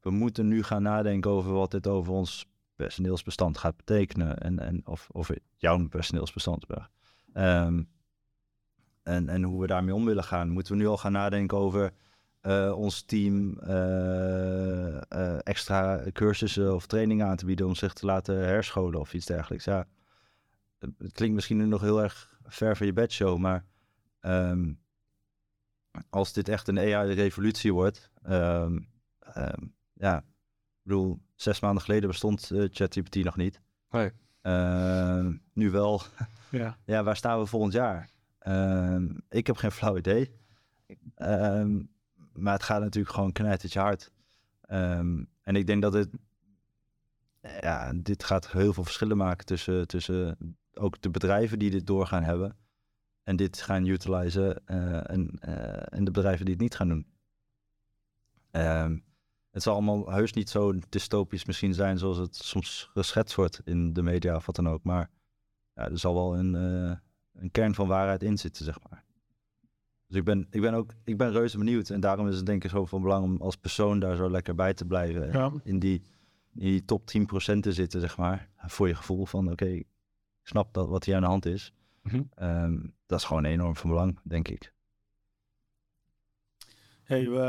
we moeten nu gaan nadenken over wat dit over ons personeelsbestand gaat betekenen. En, en of, of jouw personeelsbestand. Ehm en, en hoe we daarmee om willen gaan. Moeten we nu al gaan nadenken over eh, ons team eh, eh, extra cursussen of trainingen aan te bieden om zich te laten herscholen of iets dergelijks. Ja, het, klinkt misschien nu nog heel erg ver van je bedshow, maar ehm, als dit echt een AI-revolutie wordt, ehm, ehm, ja, ik bedoel, zes maanden geleden bestond ChatGPT nog niet. Nu wel. Ja. Ja, waar staan we volgend jaar? Ehm, ik heb geen flauw idee. Ehm, maar het gaat natuurlijk gewoon knijtertje hard. Ehm, en ik denk dat dit, ja, dit gaat heel veel verschillen maken tussen, tussen ook de bedrijven die dit door gaan hebben. En dit gaan utilizen eh, en, eh, en de bedrijven die het niet gaan doen. Het het zal allemaal heus niet zo dystopisch misschien zijn zoals het soms geschetst wordt in de media of wat dan ook. Maar ja, er zal wel een, eh, een kern van waarheid in zitten, zeg maar. Dus ik ben, ik ben ook ik ben reuze benieuwd. En daarom is het denk ik zo van belang om als persoon daar zo lekker bij te blijven. Ja. In, die, in die top 10% te zitten, zeg maar. Voor je gevoel van, oké, ik snap dat wat hier aan de hand is. Mhm. Ehm, dat is gewoon enorm van belang, denk ik. Hey, we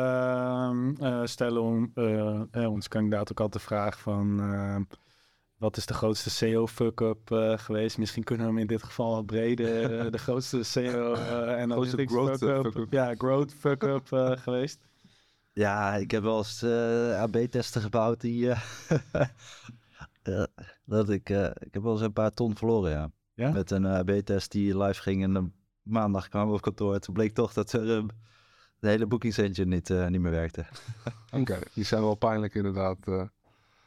eh, stellen on- eh, eh, ons kandidaat ook altijd de vraag van... ehm, wat is de grootste SEO-fuck-up eh, geweest? Misschien kunnen we hem in dit geval wat breder... eh, de grootste SEO eh en Grootste analytics growth, eh, fuck-up. Ja, growth fuck-up eh, geweest. Ja, ik heb wel eens eh, AB-testen gebouwd die... eh, eh, dat ik, eh, ik heb wel eens een paar ton verloren, ja. Ja? Met een AB-test die live ging en een maandag kwamen we op kantoor. Toen bleek toch dat er, eh, de hele bookings engine niet, eh, niet meer werkte. Oké, die zijn wel pijnlijk inderdaad.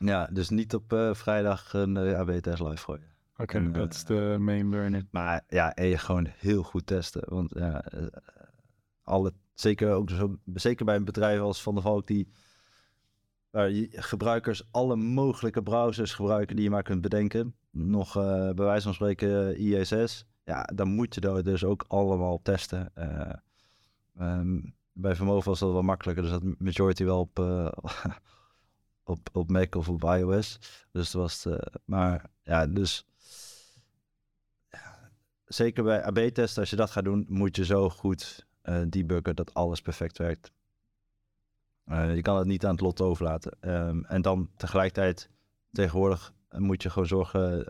Ja, dus niet op eh, vrijdag een eh, AB-test live gooien. Oké, dat eh, is de main burn-in. Maar ja, en je gewoon heel goed testen. Want ja, alle, zeker, ook zo, zeker bij een bedrijf als Van der Valk, die waar je gebruikers alle mogelijke browsers gebruiken die je maar kunt bedenken. Nog bij wijze van spreken ISS. Ja, dan moet je dat dus ook allemaal testen. Eh, ehm, bij Vermogen was dat wel makkelijker. Dus dat majority wel op, op, op Mac of op iOS. Dus dat was eh, maar ja, dus zeker bij AB-testen, als je dat gaat doen, moet je zo goed eh debuggen dat alles perfect werkt. Eh, je kan het niet aan het lot overlaten. Ehm, en dan tegelijkertijd, tegenwoordig moet je gewoon zorgen,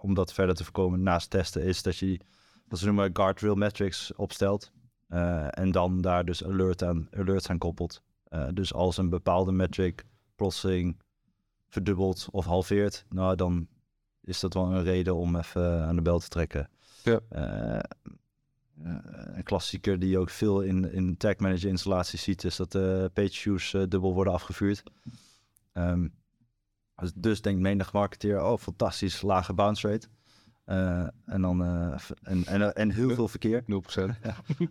om dat verder te voorkomen naast testen, is dat je, wat ze noemen, guardrail metrics opstelt. En dan daar dus alert aan, alerts aan koppelt. Dus als een bepaalde metric plotseling verdubbelt of halveert, nou dan is dat wel een reden om even aan de bel te trekken. Ja. Eh, eh, een klassieker die je ook veel in, in Tag Manager installaties ziet, is dat de page views eh, dubbel worden afgevuurd. Ehm, dus, dus denkt menig marketeer, oh fantastisch, lage bounce rate. Eh, en, dan, eh, en, en, en heel veel verkeer. 0%.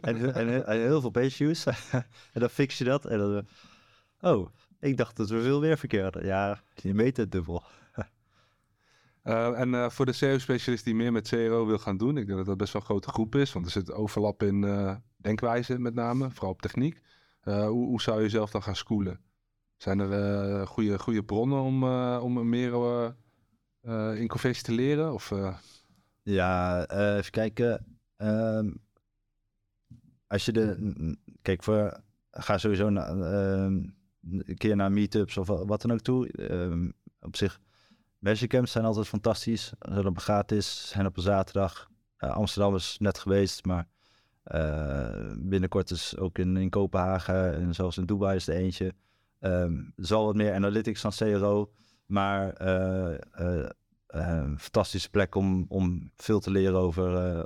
En, en, en heel veel page views. en dan fix je dat. En dan, eh, oh, ik dacht dat we veel meer verkeer hadden. Ja, je meet het dubbel. En eh, voor de SEO-specialist die meer met CRO wil gaan doen, ik denk dat dat best wel een grote groep is, want er zit overlap in eh, denkwijze met name, vooral op techniek. Eh, hoe, hoe zou je jezelf dan gaan schoolen? Zijn er goede, goede bronnen om, om meer in conversie te leren? Of, Ja, even kijken. Ehm, als je de. Kijk, voor, ga sowieso na, ehm, een keer naar meetups of wa- wat dan ook toe. Ehm, op zich, Magicamps zijn altijd fantastisch. Ze zijn op gratis, zijn op een zaterdag. Amsterdam is net geweest, maar eh, binnenkort is ook in, in Kopenhagen en zelfs in Dubai is er eentje. Ehm, er zal wat meer analytics dan CRO, maar eh, eh, een fantastische plek om, om veel te leren over,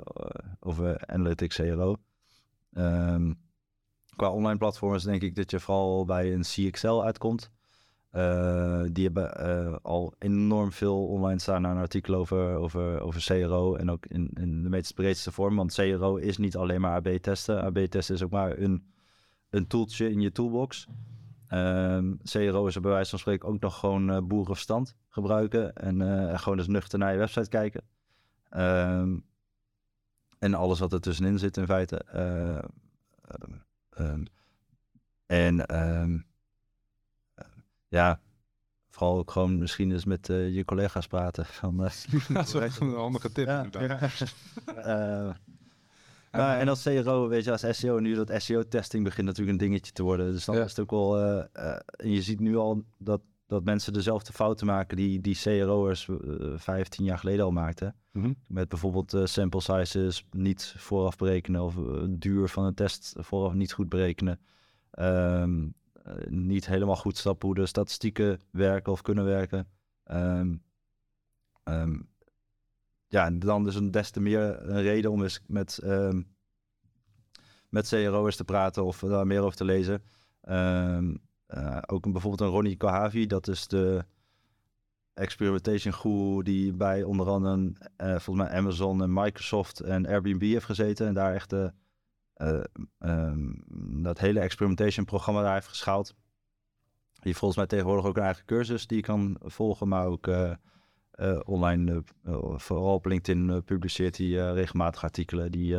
over Analytics CRO. Ehm, qua online platforms denk ik dat je vooral bij een CXL uitkomt. Eh, die hebben eh, al enorm veel online staan aan artikelen over, over, over CRO en ook in, in de meest breedste vorm. Want CRO is niet alleen maar AB-testen. AB-testen is ook maar een, een toeltje in je toolbox. Ehm, CRO is er bij wijze van spreken ook nog gewoon eh boerenverstand gebruiken. En gewoon eens nuchter naar je website kijken. Ehm, en alles wat er tussenin zit in feite. Eh, ehm, en ehm, eh, ja, vooral ook gewoon misschien eens met eh, je collega's praten. Van, eh, dat is wel een handige tip. Ja. nou, en als CRO, weet je, als SEO, nu dat SEO-testing begint natuurlijk een dingetje te worden. Dus dan Ja. is het ook wel, en je ziet nu al dat, dat mensen dezelfde fouten maken die, die CRO'ers eh 15 jaar geleden al maakten. Mhm. Met bijvoorbeeld eh, sample sizes niet vooraf berekenen of eh, duur van een test vooraf niet goed berekenen. Ehm, eh, niet helemaal goed snappen hoe de statistieken werken of kunnen werken. Ehm, ehm, ja, dan dus een des te meer een reden om eens met, met CRO'ers te praten of daar meer over te lezen. Ehm, eh, ook een, bijvoorbeeld een Ronnie Kohavi, dat is de experimentation guru die bij onder andere eh, volgens mij Amazon en Microsoft en Airbnb heeft gezeten en daar echt de, eh, ehm, dat hele experimentation programma daar heeft geschaald. Je volgens mij tegenwoordig ook een eigen cursus die je kan volgen, maar ook online, vooral op LinkedIn, publiceert hij regelmatig artikelen die,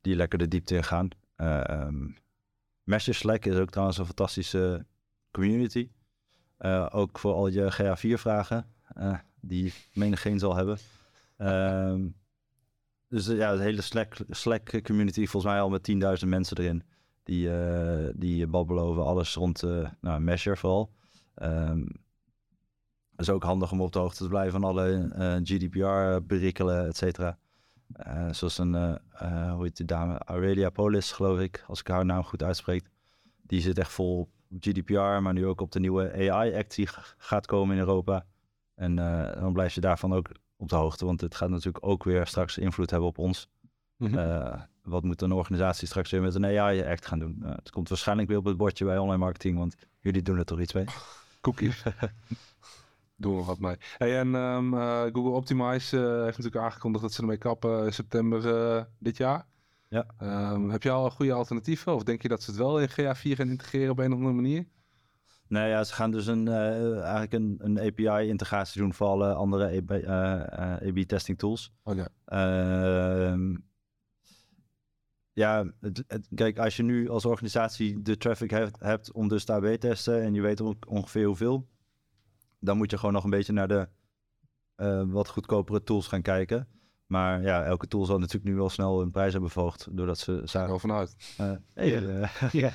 die lekker de diepte in gaan. Ehm, Messenger Slack is ook trouwens een fantastische community. Eh, ook voor al je GA4-vragen, eh, die menigeen zal hebben. Ehm, dus eh, ja, de hele Slack, Slack community, volgens mij al met 10.000 mensen erin. Die, eh, die babbelen over alles rond nou, vooral. Ehm, is ook handig om op de hoogte te blijven van alle eh, GDPR-berikkelen, et cetera. Eh, zoals een, eh, eh, hoe heet die dame? Aurelia Polis, geloof ik, als ik haar naam goed uitspreek. Die zit echt vol op GDPR, maar nu ook op de nieuwe AI-act die gaat komen in Europa. En dan blijf je daarvan ook op de hoogte, want het gaat natuurlijk ook weer straks invloed hebben op ons. Mhm. Wat moet een organisatie straks weer met een AI-act gaan doen? Eh, het komt waarschijnlijk weer op het bordje bij online marketing, want jullie doen er toch iets mee? Cookies. Doen we wat mee. Hey, en ehm, eh, Google Optimize eh, heeft natuurlijk aangekondigd dat ze ermee kappen in september eh, dit jaar. Ja. Ehm, heb je al een goede alternatieven? Of denk je dat ze het wel in GA4 gaan integreren op een of andere manier? Nee, ja, ze gaan dus een, eigenlijk een, een API-integratie doen voor alle andere AB, AB-testing tools. Oh ja. Ehm, ja, het, het- kijk, als je nu als organisatie de traffic hebt, hebt om dus te AB-testen en je weet on- ongeveer hoeveel, dan moet je gewoon nog een beetje naar de eh, wat goedkopere tools gaan kijken. Maar ja, elke tool zal natuurlijk nu wel snel een prijs hebben verhoogd, doordat ze zagen... er vanuit. eh, hey, Ja.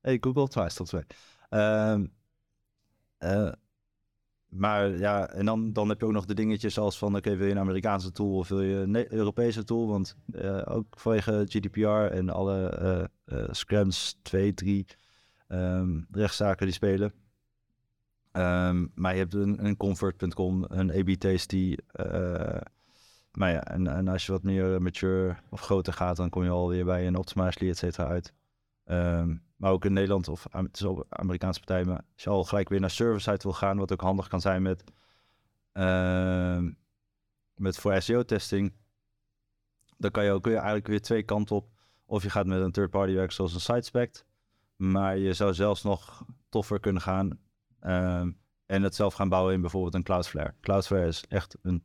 Hey, Google Twice tot twee. Ehm, eh, maar ja, en dan, dan heb je ook nog de dingetjes als van... oké, wil je een Amerikaanse tool of wil je een Europese tool? Want eh, ook vanwege GDPR en alle eh eh, scrams 2, 3 ehm, rechtszaken die spelen. Ehm, maar je hebt een, Convert.com, een AB-Tasty. eh maar ja, en, en als je wat meer mature of groter gaat... dan kom je alweer bij een Optimizely, et cetera, uit. Ehm, maar ook in Nederland of het is ook Amerikaanse partij, maar als je al gelijk weer naar server-side wil gaan, wat ook handig kan zijn met, ehm, met voor SEO-testing, dan kan je ook weer eigenlijk weer twee kanten op. Of je gaat met een third-party werk zoals een SiteSpect, maar je zou zelfs nog toffer kunnen gaan ehm, en het zelf gaan bouwen in bijvoorbeeld een Cloudflare. Cloudflare is echt een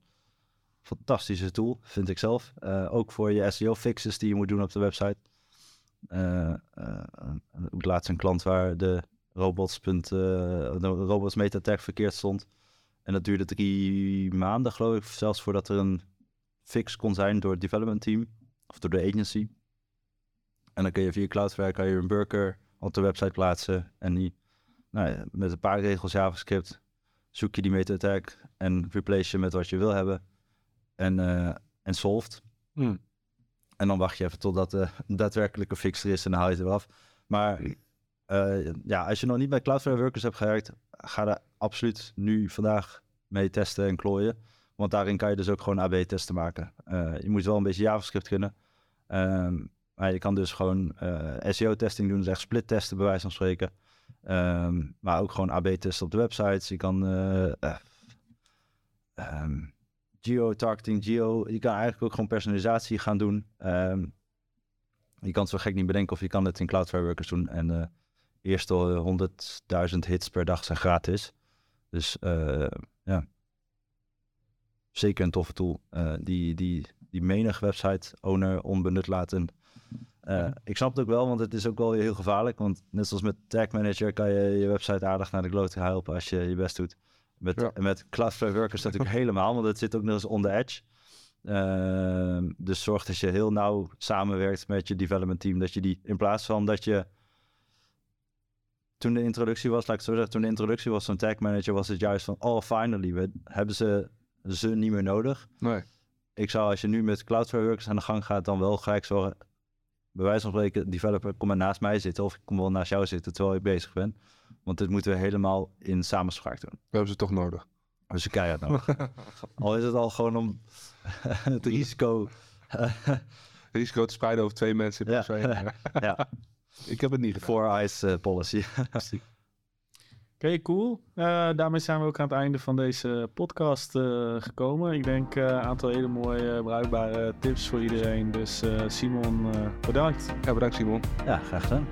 fantastische tool, vind ik zelf. Eh, ook voor je SEO-fixes die je moet doen op de website. Eh, eh, ook laatst een klant waar de robots, de robots metatag verkeerd stond. En dat duurde drie maanden, geloof ik, zelfs voordat er een fix kon zijn door het development team of door de agency. En dan kun je via Cloudflare kan je een burger op de website plaatsen en die nou ja, met een paar regels JavaScript zoek je die metatag en replace je met wat je wil hebben en, eh, en solved. Hm. En dan wacht je even totdat de daadwerkelijke fix er is en dan haal je het eraf. Maar eh, ja, als je nog niet bij Cloudflare Workers hebt gewerkt, ga daar absoluut nu vandaag mee testen en klooien. Want daarin kan je dus ook gewoon AB-testen maken. Eh, je moet wel een beetje JavaScript kunnen. Ehm, maar je kan dus gewoon SEO-testing doen, dus echt split-testen bij wijze van spreken. Ehm, maar ook gewoon AB-testen op de websites. Je kan eh, eh, ehm, geo-targeting, geo. Je kan eigenlijk ook gewoon personalisatie gaan doen. Ehm, je kan zo gek niet bedenken of je kan het in Cloudflare Workers doen. En de eerste 100.000 hits per dag zijn gratis. Dus eh, ja, zeker een toffe tool. eh, die, die, die menig website owner onbenut laten. Eh, ik snap het ook wel, want het is ook wel heel gevaarlijk. Want net zoals met Tag Manager kan je je website aardig naar de klote helpen als je je best doet. Met, Ja. met Cloudflare Workers natuurlijk helemaal, want het zit ook nog eens on the edge. Ehm, dus zorg dat je heel nauw samenwerkt met je development team. Dat je die in plaats van dat je. Toen de introductie was, laat ik het zo zeggen, toen de introductie was van Tag Manager, was het juist van: oh, finally, we hebben ze, ze niet meer nodig. Nee. Ik zou, als je nu met Cloudflare Workers aan de gang gaat, dan wel gelijk zorgen. Bij wijze van spreken, developer, kom maar naast mij zitten. Of ik kom wel naast jou zitten terwijl ik bezig ben. Want dit moeten we helemaal in samenspraak doen. We hebben ze toch nodig. Dus je keihard nodig. al is het al gewoon om het risico. Risico te spreiden over twee mensen in Ja. ja, Ik heb het niet gedaan. four eyes eh, policy. Oké, cool. Eh, daarmee zijn we ook aan het einde van deze podcast eh, gekomen. Ik denk eh, een aantal hele mooie, bruikbare tips voor iedereen. Dus eh, Simon, eh, bedankt. Ja, bedankt Simon. ja, graag gedaan.